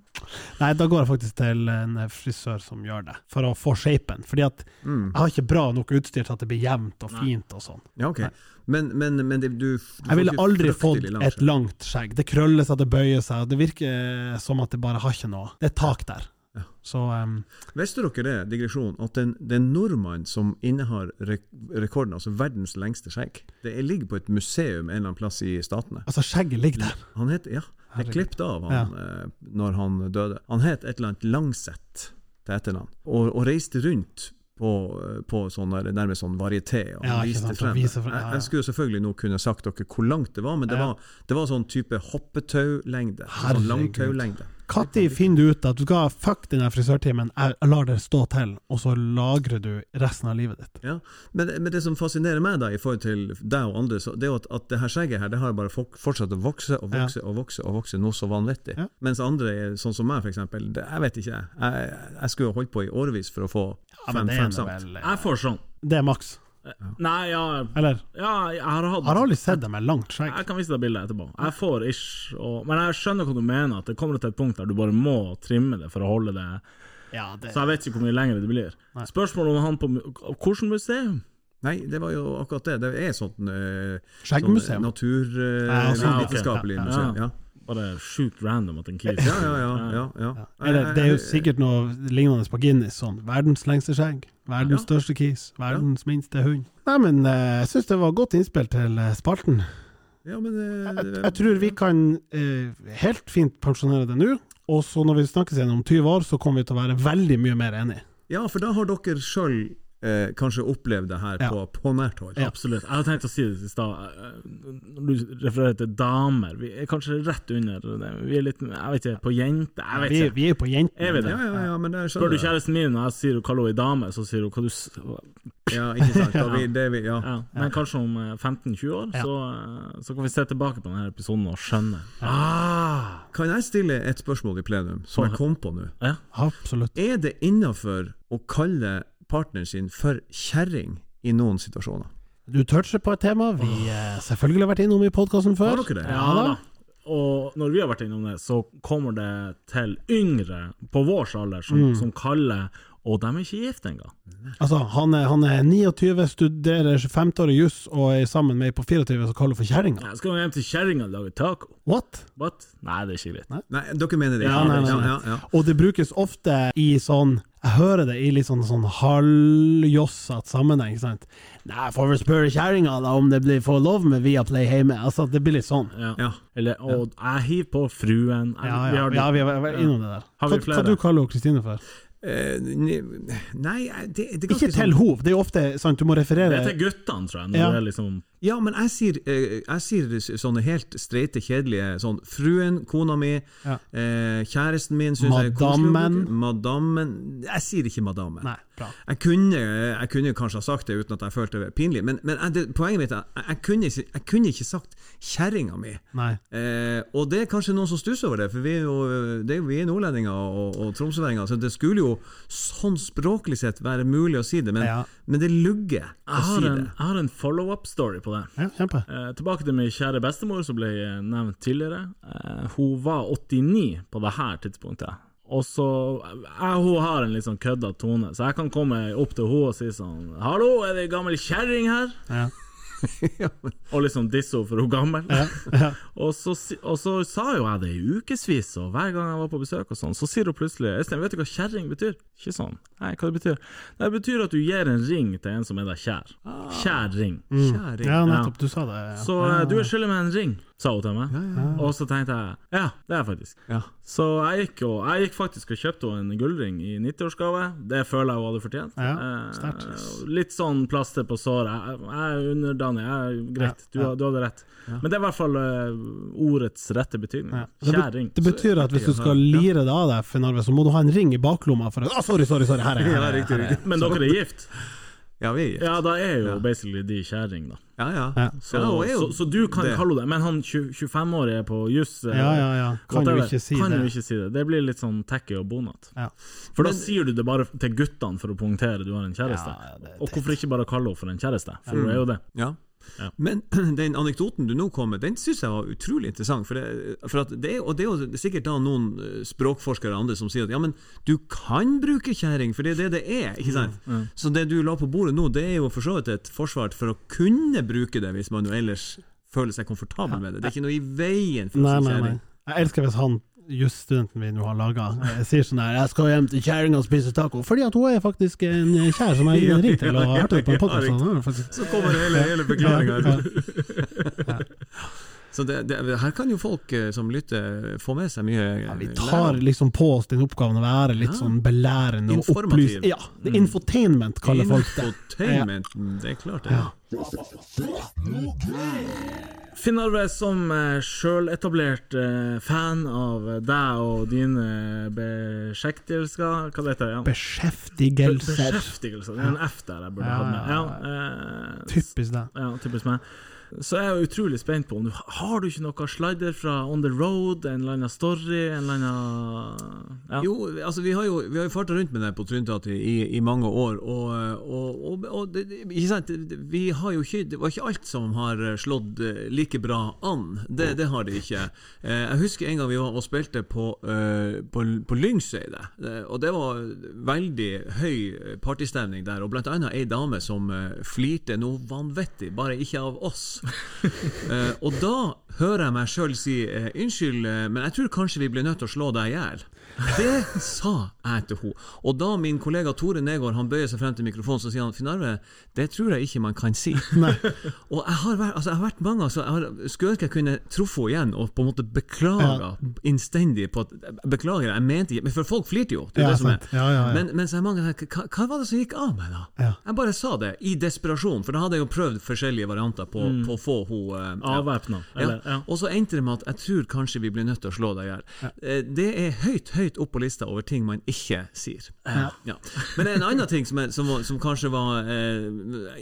Nei, da går jeg faktisk til en frisør som gjør det, for å få shapen. Fordi at Mm. jeg har ikke bra nok utstyr til at det blir jevnt og fint og sånn. Ja, okay. Men, men, men det, du, du Jeg ville aldri fått langt et langt skjegg. Det krøller seg, det bøyer seg, det virker som at det bare har ikke noe. Det er tak der. Ja. Så um, Visste dere det, digresjon, at det er en nordmann som innehar rek rekorden, altså verdens lengste skjegg? Det er- ligger på et museum en eller annen plass i Statene. altså, skjegget ligger der. Han het, ja, det er klippet av han eh, når han døde. Han het et eller annet Langseth til etternavn, og, og reiste rundt på, eh, på sånne, nærmest sånn varieté og Ja, viste frem. vise frem, ja, Jeg, ja. jeg skulle selvfølgelig nå kunne sagt dere hvor langt det var, men det, Ja. var, det var sånn type hoppetaulengde. Sånn langtaulengde. Når finner du ut at du skal fuck den frisørtimen, jeg lar det stå til, og så lagrer du resten av livet ditt? Ja, men, men det som fascinerer meg da i forhold til deg og andre, så det er jo at, at det her skjegget her, det har bare fortsatt å vokse og vokse og vokse og vokse noe så vanvittig. Ja. Mens andre, er sånn som meg eksempel, jeg vet ikke jeg. jeg. Jeg skulle holdt på i årevis for å få Ja, fem, men det fem sant. Jeg får sånn. Det er maks. Nei, ja, Eller? ja Jeg har hatt Har aldri sett dem med langt skjegg. Jeg kan vise deg bildet etterpå. Jeg får ish, og, men jeg skjønner hva du mener, at det kommer til et punkt der du bare må trimme det for å holde det Ja, det Så jeg vet ikke hvor mye lenger det blir. Nei. Spørsmålet om han på Hvilket museum? Nei, det var jo akkurat det. Det er sånn uh, Skjeggmuseum. naturvitenskapelig Ja, ok. naturvitenskapelig Ja, ja. museum. Ja. Bare sjukt random at en kis Ja, ja, ja. ja, ja. Ja. Eller, det er jo sikkert noe lignende på Guinness. Sånn. Verdens lengste skjegg, verdens største kis, verdens minste hund. Nei, men eh, jeg syns det var godt innspill til eh, spalten. Ja, men eh, Jeg, jeg tror vi kan eh, helt fint pensjonere det nå. Og så når vi snakkes igjen om 20 år, så kommer vi til å være veldig mye mer enige. Ja, for da har dere sjøl eh, kanskje opplevd det her Ja. på, på nært hold. Absolutt. Jeg hadde tenkt å si det i stad. eh, Når du refererer til damer, vi er kanskje rett under det. Vi er litt Jeg vet ikke, på jenter? Jeg vet Vi, ikke. vi er jo på jentene. Er vi det? Ja, ja, ja, men det Spør du kjæresten min når jeg sier hun kaller henne dame, så sier hun hva du Ja, ikke sant. Da vi, det vi, ja. ja. Men kanskje om eh, 15-20 år, Ja. så, eh, så kan vi se tilbake på denne episoden og skjønne. Ah! Kan jeg stille et spørsmål i plenum, som jeg kom på nå? Ja. Absolutt. Er det innafor å kalle partneren sin for kjerring i noen situasjoner? Du toucher på et tema vi eh, selvfølgelig har vært innom i podkasten før. Har dere det? Ja da. Og når vi har vært innom det, så kommer det til yngre på vår alder som, Mm. som kaller Og de er ikke gift engang. Altså, han er, han er 29, studerer femteårig juss og er sammen med ei på 24 som kaller for kjerringa. Skal skal hjem til kjerringa og lage taco. What? What? Nei, det er ikke greit. Nei, dere mener det? Ja, nei, nei, nei. Ja, ja, ja. Og det brukes ofte i sånn Jeg hører det i litt sånn, sånn halvjossete sammenheng. ikke Sant? Nei, får vel spørre kjerringa om det blir får lov med Viaplay hjemme. Altså, det blir litt sånn. Ja. Ja. Eller, og jeg hiver på fruen. Jeg, Ja, vi har- ja vi har vært innom det der. Har Hva, vi flere? hva du kaller du Kristine for? Eh, nei, det, det er Ikke til sånn hov, det er jo ofte sant, du må Det referere er til guttene, tror jeg. Når Ja. det er liksom Ja, men jeg sier, eh, jeg sier sånne helt streite, kjedelige sånn Fruen, kona mi, Ja. eh, kjæresten min syns jeg er koselig. Madammen. Jeg sier ikke madammen. Nei. Jeg kunne, jeg kunne kanskje ha sagt det uten at jeg følte det pinlig, men, men jeg- det, poenget mitt er at jeg, kunne, jeg kunne ikke sagt kjerringa mi. Nei. Eh, og det er kanskje noen som stusser over det, for vi er jo det vi er nordlendinger og, og tromsøværinger, så det skulle jo sånn språklig sett være mulig å si det, men, Ja. men det lugger å si det. en, jeg har en follow-up-story på det. Ja. Eh, tilbake til min kjære bestemor, som ble eh, nevnt tidligere. Eh, hun var 89 på det her tidspunktet. Og så jeg, Hun har en litt sånn kødda tone, så jeg kan komme opp til henne og si sånn 'Hallo, er det ei gammel kjerring her?' Ja. Og liksom disse henne for hun gammel. Ja. Ja. Og, så, og så sa jo jeg det i ukevis, og hver gang jeg var på besøk og sånn, så sier hun plutselig 'Øystein, vet du hva kjerring betyr?' Ikke sånn. Nei, hva det betyr? Det betyr at du gir en ring til en som er deg kjær. Kjær ring. Kjæring. ja, nettopp. Du sa det. Ja. Så eh, du er skyldig meg en ring. Sa hun til meg. Og så tenkte jeg ja, det er jeg faktisk. Ja. Så jeg gikk, og, jeg gikk faktisk og kjøpte henne en gullring i 90-årsgave. Det føler jeg hun hadde fortjent. Ja, Eh, litt sånn plaster på såret. Jeg, jeg er underdanig. Jeg greit, Ja, du, ja. du hadde rett. Men det er i hvert fall eh, ordets rette betydning. Ja. Kjæring. det betyr at hvis du skal lire det av deg, Finn-Arve, så må du ha en ring i baklomma for å Å, sorry, sorry, sorry, her er Ja, riktig. Men dere er gift? Ja, vi er gift. Ja, da er jo Ja. basically de kjæring, da. Ja, ja. Ja. Så, Ja, jo så, så du kan det. kalle henne det, men han 20 25-årige på juss eh, Ja, ja, ja. Kan jo ikke si kan det. jo ikke si det. Det blir litt sånn tacky og bonat. Ja. For da sier du det bare til guttene for å poengtere du har en kjæreste. Ja, ja, det og hvorfor ikke bare kalle henne for en kjæreste? For hun er jo det. Ja. Ja. Men den anekdoten du nå kom med, den syns jeg var utrolig interessant. For det, for det, og det er jo sikkert da noen eh, språkforskere og andre som sier at ja, men du kan bruke kjerring, for det er det det er. ikke sant? Så det du la på bordet nå, det er jo for så vidt et forsvar for å kunne bruke det, hvis man jo ellers føler seg komfortabel med det. Det er ikke noe i veien for Nei, nei, nei. Jeg elsker hvis han jusstudenten vi nå har laga, sier sånn her 'Jeg skal hjem til kjerringa og spise taco', fordi at hun er faktisk en kjær som jeg har ringt til og hørt på en podkast. Så kommer hele, hele forklaringa. Ja, Så det, det, her kan jo folk eh, som lytter, få med seg mye Ja, vi eh, tar liksom på oss den oppgaven å være litt Ja. sånn belærende og Informativ. Ja, det er infotainment kaller folk det. Infotainment, det er klart det. Ja. Finn-Arve, som eh, sjøletablert fan av deg og dine beskjektelser Hva det heter det? Ja. Beskjeftigelser. Beskjeftigelser. Det er en F der jeg burde Ja, hatt med. Ja, eh, Typisk det. Ja, typisk meg. Så jeg er utrolig spent på om du Har du ikke noe slider fra On the Road? En eller annen story? En eller annen ja. Jo, altså vi har jo, vi har jo farta rundt med det på Trynteatret i, i mange år, og, og, og, og det, ikke sant? Vi har jo ikke, det var ikke alt som har slått eh, like bra an. Det, det har det ikke. Eh, Jeg husker en gang vi var og spilte på, eh, på, på Lyngseidet, eh, og det var veldig høy partystemning der, og blant annet ei dame som flirte noe vanvittig, bare ikke av oss. Eh, og da hører jeg meg sjøl si eh, unnskyld, eh, men jeg tror kanskje vi blir nødt til å slå deg i hjel. Det sa jeg til henne. Og da min kollega Tore Negård han bøyer seg frem til mikrofonen, så sier han Finn Arve, det tror jeg ikke man kan si. og jeg har, vært, altså, jeg har vært mange ganger så jeg har, skulle ønske jeg kunne truffet henne igjen og på en måte beklaga innstendig på at Beklager, jeg mente ikke for folk flirte jo. Det er Ja, det som er. Ja, ja, ja. Men, men så er mange her, hva, hva var det som gikk av meg, da? Ja. Jeg bare sa det, i desperasjon, for da hadde jeg jo prøvd forskjellige varianter på, på å få henne uh, Avvæpna. ja. Ja. Og så endte det med at jeg tror kanskje vi blir nødt til å slå deg i hjel. Eh, Det er høyt, høyt opp på lista over ting man ikke sier. Ja. Men det er en annen ting som, er, som, var, som kanskje var eh,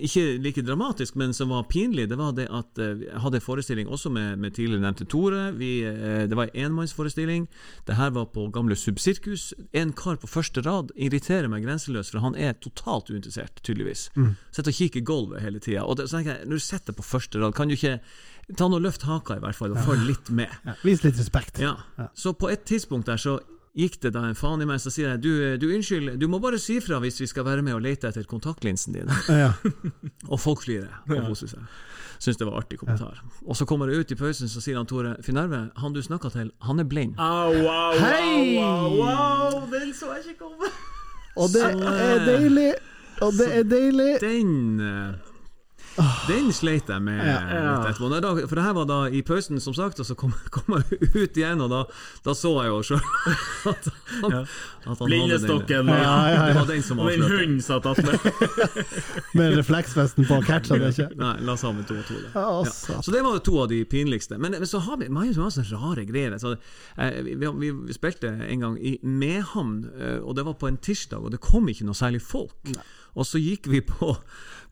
ikke like dramatisk, men som var pinlig, det var det at eh, jeg hadde en forestilling også med, med tidligere nevnte Tore. Vi, eh, det var en enmannsforestilling. Det her var på gamle Subsirkus. En kar på første rad irriterer meg grenseløst, for han er totalt uinteressert, tydeligvis. Sitter og kikker i gulvet hele tida. Så tenker jeg, når du sitter på første rad, kan du ikke ta noe løft haka, i hvert fall, og følg litt med. Ja, vis litt respekt. Ja. Så på et tidspunkt der så gikk det da en faen i meg, så sier jeg du, du unnskyld, du må bare si fra hvis vi skal være med og lete etter kontaktlinsen din. Ja. Og folk flirer og koser seg. Syns det var artig kommentar. Og så kommer det ut i pausen, så sier han Tore Finn-Arve, han du snakka til, han er blind. Au, au, Hei! au, au, au, den så jeg ikke komme! Og det er deilig! Og det er deilig! Den eh, den sleit jeg med litt etterpå. Da, for det her var da i pausen, som sagt, og så kom, kom jeg ut igjen, og da, da så jeg jo sjøl at, han- Ja. at han Blindestokken og, Ja, ja. Det var den som og den avslørte. hunden satt attmed. Med refleksvesten på, catcha det ikke. Nei, la sammen to og to. Ja. altså. Så det var to av de pinligste. Men, men så har vi mange sånne rare greier. Så, eh, vi, vi, vi spilte en gang i Mehamn, eh, og det var på en tirsdag, og det kom ikke noe særlig folk. Og så gikk vi på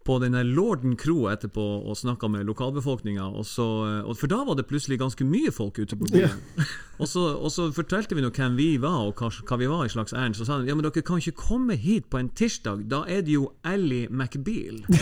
på denne Lorden kro etterpå og snakka med lokalbefolkninga, for da var det plutselig ganske mye folk ute på byen. Og, så, og så fortalte vi nå hvem vi var, og hva, hva vi var i slags ærend. Så sa de ja, men dere kan ikke komme hit på en tirsdag, da er det jo Ally McBeal.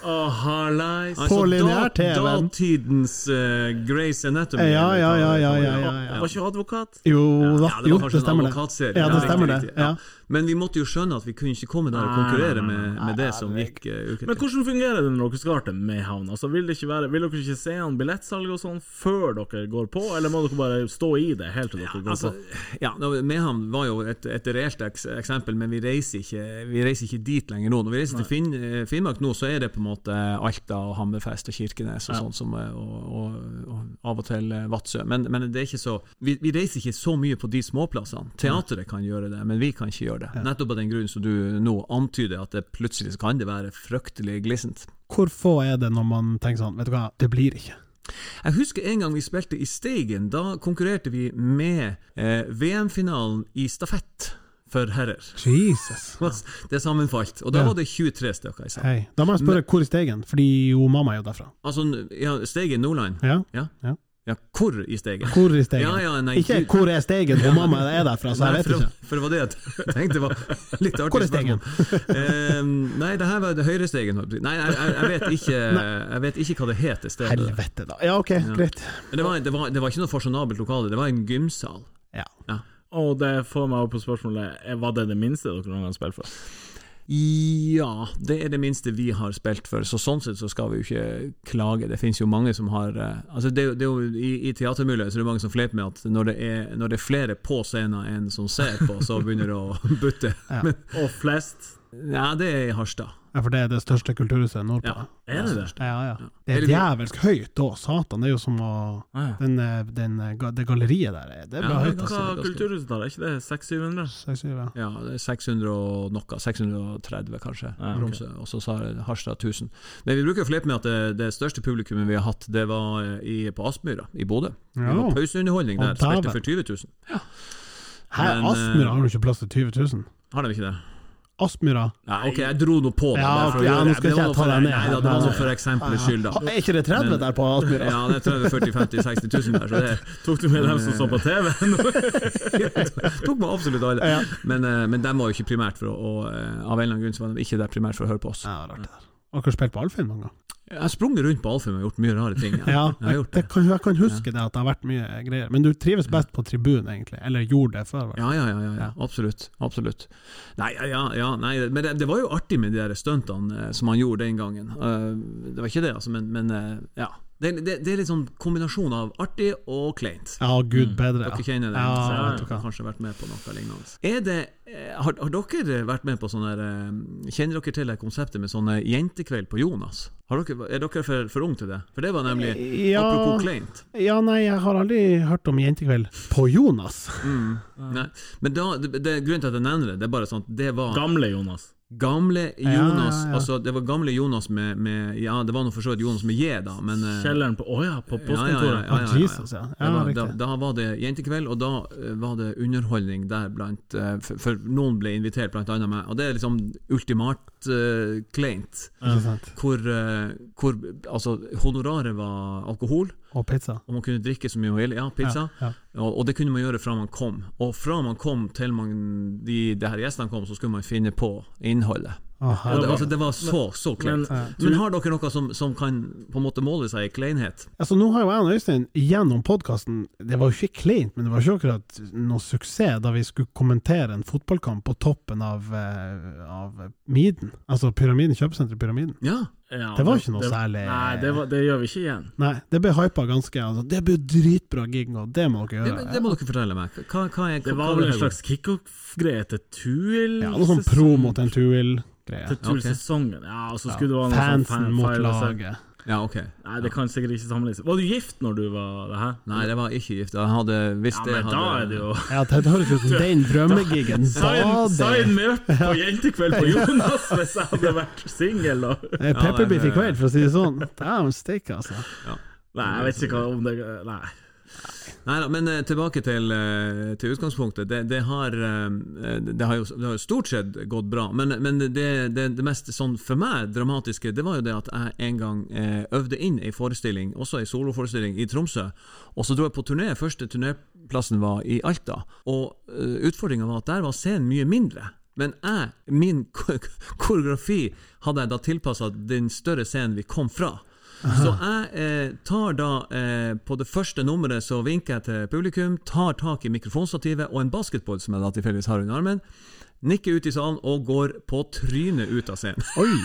Oh, harleis. På lineær-TV-en. da- Datidens uh, Grace Anatomy. Ja, ja, ja, ja, ja, ja, ja. Var ikke advokat? Jo da, Ja, det jo, det stemmer det. Ja, det stemmer det. Ja. Men vi måtte jo skjønne at vi kunne ikke komme der og konkurrere nei, nei, med, med det som gikk uh, Men hvordan fungerer det når dere skal til Mayhavn? Altså, vil, være, vil dere ikke se an billettsalg og sånn før dere går på, eller må dere bare stå i det helt til dere går Altså, på? ja, Mehamn var jo et, et reelt eksempel, men vi reiser, ikke, vi reiser ikke dit lenger nå. Når vi reiser til Finn, eh, Finnmark nå, så er det på en måte Alta og Hammerfest og Kirkenes og Ja. sånn som eh, og, og, og av og til Vadsø. Men, men det er ikke så vi, vi reiser ikke så mye på de småplassene. Teatret kan gjøre det, men vi kan ikke gjøre det. Nettopp av den grunn som du nå antyder, at det plutselig kan det være fryktelig glissent. Hvor få er det når man tenker sånn, vet du hva, det blir ikke. Jeg husker en gang vi spilte i Steigen. Da konkurrerte vi med eh, VM-finalen i stafett for herrer. Jesus. Det sammenfalt. Og da Ja. var det 23 stykker i salen. Hei. Da må jeg spørre hvor er Steigen, fordi jo mamma er jo derfra. Altså, ja, Steigen Nordland? Ja, Ja. Ja. Ja, hvor i steget? hvor i steget? Ja, ja, nei, ikke du- hvor er stegen' hvor mamma er derfra, så jeg vet for, ikke. det- for det var det jeg tenkte var litt artig Hvor er stegen? Eh, nei, det her var det høyre stegen. Nei, jeg, jeg, vet ikke, jeg vet ikke hva det heter stedet. Helvete, da. Ja, ok, greit. Men det var, det, var, det var ikke noe fasjonabelt lokale, det var en gymsal. Ja. Og det får meg opp på spørsmålet Var det det minste dere noen gang har spilt for? Ja, det er det minste vi har spilt for, så sånn sett så skal vi jo ikke klage. Det finnes jo mange som har eh, Altså det, det er jo I, i teatermiljøet så er det mange som fleiper med at når det, er, når det er flere på scenen enn som ser på, så begynner det å butte. Ja. Men, Og flest ja, det er i Harstad. Ja, for det er det største kulturhuset nordpå. Ja. Er det det? Ja, ja. Ja. Det er djevelsk høyt òg, satan. Det er jo som å den, eh, den, eh, Det galleriet der, er- det er bra Ja, høyt. det Altså. Hva kulturhuset da? Er ikke det 600-700? Seks, syv, ja. Ja, det er 600 og noe. 630 kanskje. Ja. Tromsø. Og så sa Harstad 1000. Men vi bruker å flippe med at det, det største publikummet vi har hatt, det var eh, i, på Aspmyra i Bodø. Det Ja. var pauseunderholdning der. Spilte for 20 000. Her, Men, Aspmyra har jo ikke plass til 20 000. Har de ikke det? Aspmyra Nei, ok, jeg dro nå på det. Ja, okay, ja, nå skal jeg ikke jeg ta deg ned Nei, da, det var noe for eksempelets skyld, da. Er ikke det 30 Men- der på Aspmyra? Ja, det er 30 40 50 60 000 der, så det Tok du med dem som så på TV? tok med absolutt alle. Men, eh, men de var jo ikke primært for å, å eh, Av en eller annen grunn så var de ikke der primært for å høre på oss. Ja, rart det der. Har dere spilt på Alfheim noen gang? Jeg har sprunget rundt på Alfheim og gjort mye rare ting. Ja, jeg har gjort det det. kan, jeg kan huske det at det har vært mye greier. Men du trives best på tribunen, egentlig? Eller gjorde det før? Ja, ja, ja, ja, ja. Ja. absolutt. absolutt. Nei, ja, ja, ja, nei, men det, det var jo artig med de der stuntene eh, som han gjorde den gangen. Eh, det var ikke det, altså, men, men eh, ja. Det, det, det er litt sånn kombinasjon av artig og kleint. Ja, gud bedre. Dere kjenner det? Ja, så jeg har kanskje vært med på noe lignende. Er det, eh, har, har dere vært med på sånne der, eh, Kjenner dere til det konseptet med sånne jentekveld på Jonas? Har dere, er dere for, for unge til det? For det var nemlig Ja. Apropos kleint. Ja, nei, jeg har aldri hørt om jentekveld på Jonas. Mm. Nei. Men da, det, det, grunnen til at jeg nevner det, det er bare sånn at det var Gamle Jonas. Gamle Jonas ja, ja. Altså, det var gamle Jonas med, med Ja, det var nå for så vidt Jonas med J, da, men eh, Kjelleren på Å ja, på ja, ja, postkontoret. ja, ja, ja, Jesus, ja. Var, da, da var det jentekveld, og da eh, var det underholdning der blant eh, for, for noen ble invitert, blant annet meg. Og det er liksom ultimat eh, kleint. Hvor, uh, hvor altså, honoraret var alkohol, Og pizza. og man kunne drikke så mye man ville. Ja, pizza. Ja, Og, og det kunne man gjøre fra man kom. Og fra man kom til man, de, de her gjestene kom, så skulle man finne på innholdet. Å, det, var, altså, det var så, så kleint. Men- Men, har dere noe som, som kan på en måte måle seg i kleinhet? Altså, nå har jo jeg og Øystein gjennom podkasten Det var jo ikke kleint, men det var ikke akkurat noe suksess da vi skulle kommentere en fotballkamp på toppen av, eh, av Miden. Altså Pyramiden, kjøpesenteret Pyramiden. Ja. Ja, Det var ikke noe det- særlig- Nei, det, var, det gjør vi ikke igjen. Nei, det ble hypa ganske. Altså, det blir dritbra gig, og det må dere gjøre. det må dere fortelle meg. Hva, hva er, Det hva, var hva vel en det? slags kickoff-greie til Tuil? Ja, noe sånn promo til en Tuil-greie. Til tullsesongen. Ja, og så Ja, skulle det være noe sånn fan- mot feil å si. laget. Ja, ok. Nei, det kan sikkert ikke sammenlignes. Var du gift når du var det her? Nei, det var ikke gift. Jeg hadde, hvis Ja, det men hadde da er det jo Ja, det høres ut som den drømmegigen. Sign, me up på jentekveld på Jonas hvis jeg hadde vært singel. Pepperbiff i kveld, for å si det sånn. Dæven steike, altså. Nei, jeg vet ikke hva om det Nei. Nei da, men eh, tilbake til, eh, til utgangspunktet. Det, det, har, eh, det, har jo, det har jo stort sett gått bra. Men, men det, mest sånn for meg dramatiske, det var jo det at jeg en gang øvde inn ei forestilling, også ei soloforestilling, i Tromsø. Og så dro jeg på turné. Første turnéplassen var i Alta. Og utfordringa var at der var scenen mye mindre. Men jeg, min koreografi, hadde jeg da tilpassa den større scenen vi kom fra. Så jeg eh, tar da eh, På det første nummeret så vinker jeg til publikum, tar tak i mikrofonstativet og en basketball som jeg da tilfeldigvis har under armen, nikker ut i salen og går på trynet ut av scenen. Oi!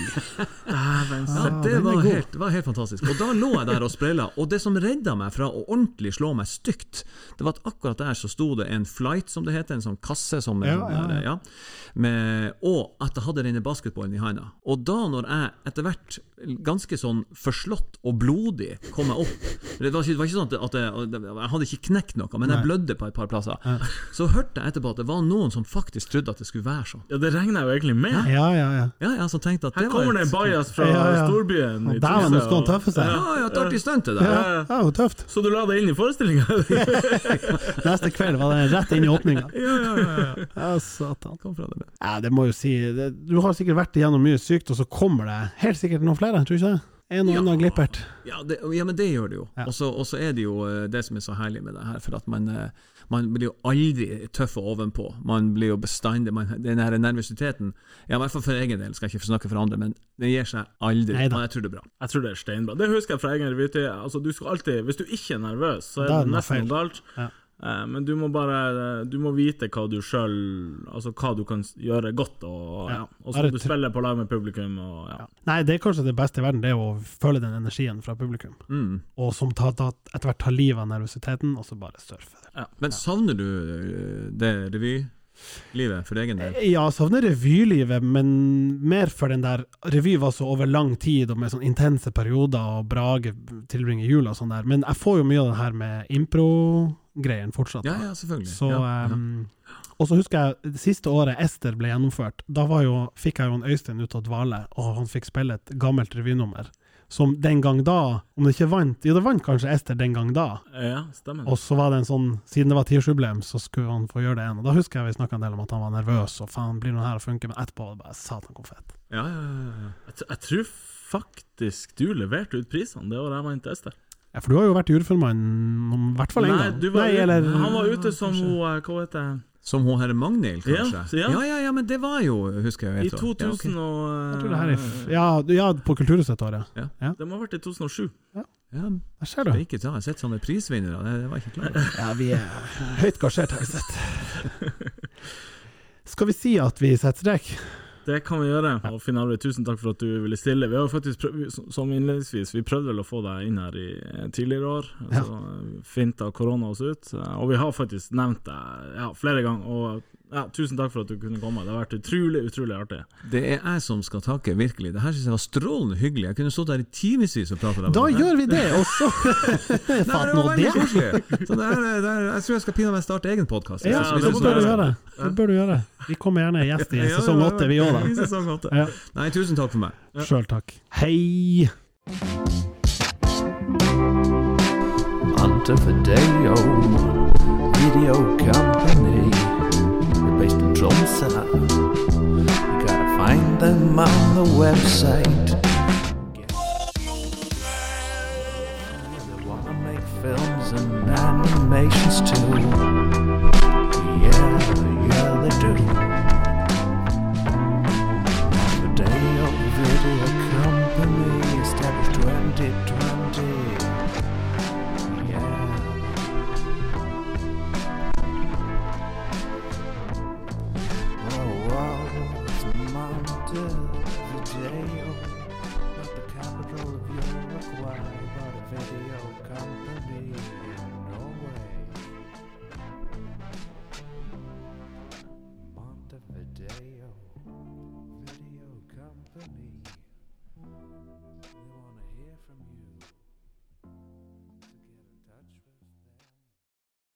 Ja, det var helt, var helt fantastisk. Og da lå jeg der og sprella, og det som redda meg fra å ordentlig slå meg stygt, det var at akkurat der så sto det en flight, som det heter, en sånn kasse som Ja, sånn ja, ja, med, Og at jeg hadde denne basketballen i handa. Og da, når jeg etter hvert ganske sånn forslått og blodig kom jeg opp. Det var ikke, det var ikke sånn at, at jeg, jeg hadde ikke knekt noe, men jeg Nei. blødde på et par plasser. Så hørte jeg etterpå at det var noen som faktisk trodde at det skulle være sånn. Ja, det regner jeg jo egentlig med. Ja, ja, ja. Ja, ja så tenkte at Her det var kommer det en bajas fra Ja, ja. storbyen. i Dæven, nå skal han tøffe seg. Ja, ja, et artig stunt det Ja, der. ja, ja, tøft. Så du la deg inn i forestillinga? Neste kveld var det rett inn i åpninga. Ja, ja, ja, ja. Ja, satan. Kom fra det. Ja, det må jo si det, Du har sikkert vært igjennom mye sykt, og så kommer det helt sikkert noen flere, tror du ikke det? En og Ja. glippert. Ja, det, ja, men det gjør det jo. Ja. Og så er det jo eh, det som er så herlig med det her, for at man, eh, man blir jo aldri tøff ovenpå. Man blir jo bestandig man, Den her nervøsiteten, ja, i hvert fall for egen del, skal jeg ikke snakke for andre, men den gir seg aldri. Neida. Men jeg tror det er bra. Jeg tror det er steinbra. Det husker jeg fra egen revytid. Altså, du skal alltid, hvis du ikke er nervøs, så er det nesten noe galt. Ja. Eh, Men du må bare Du må vite hva du sjøl Altså hva du kan gjøre godt, og Ja. Og så må du spille på lag med publikum, og ja. Ja. Nei, det er kanskje det beste i verden, det er å føle den energien fra publikum. Mm. Og som ta, ta, etter hvert tar livet av nervøsiteten, og så bare surfe. Men savner du eh, det revylivet for egen del? Ja, savner revylivet, men mer for den der Revy var så over lang tid, og med sånn intense perioder, og Brage tilbringer jula og sånn der. Men jeg får jo mye av det her med impro-greien fortsatt. Ja, ja, selvfølgelig. Så, ja, ehm, Og så husker jeg det siste året Ester ble gjennomført, da var jo, fikk jeg jo en Øystein ut av dvale, og han fikk spille et gammelt revynummer. Som den gang da, om det ikke vant Jo, det vant kanskje Ester den gang da. Ja, stemmer. Og så var det en sånn, siden det var tiårsjubileum, så skulle han få gjøre det igjen. Og da husker jeg vi snakka en del om at han var nervøs, og faen, blir noe her å funke? Men etterpå var det bare satan hvor fett. ja, ja, ja, ja. Jeg, jeg tror faktisk du leverte ut prisene det året jeg vant Ester. Ja, for du har jo vært jordformann om i hvert fall én gang. var Nei, eller han var ute som hun eh, Hva heter det? Som hun herre Magnhild, kanskje? Ja, ja. ja, ja, ja, men det var jo, husker jeg. I et år. 2000 Ja, ok. og Jeg tror det her er f- Ja, ja på Kulturhuset et år, ja. Det må ha vært i 2007. ja, Der ser du. ikke ta. Jeg har sett sånne prisvinnere, det, det var jeg ikke klar. Ja, vi er høyt gasjert, har jeg sett. Skal vi si at vi setter strek? Det kan vi gjøre. Og Finn Arve, tusen takk for at du ville stille. Vi har jo faktisk prøv, som innledningsvis, vi prøvde vel å få deg inn her i eh, tidligere år. Så ja. finta korona oss ut. Eh, Og vi har faktisk nevnt deg ja, flere ganger. Og ja, tusen takk for at du kunne komme. Det har vært utrolig, utrolig artig. Det er jeg som skal takke, virkelig. Det her synes jeg var strålende hyggelig. Jeg kunne stått her i timevis og pratet Da gjør vi det, og så Nei, Fatt nå det! Så det er, det er, jeg tror jeg skal pinne meg starte egen podkast. Ja, Ja, det bør du gjøre. Det bør du gjøre. Vi kommer gjerne gjest i sesong åtte, vi òg, da. Ja. Nei, tusen takk for meg. Sjøl takk. Hei! Montevideo Video Company. Based. You gotta find them on the website. They wanna make films and animations too.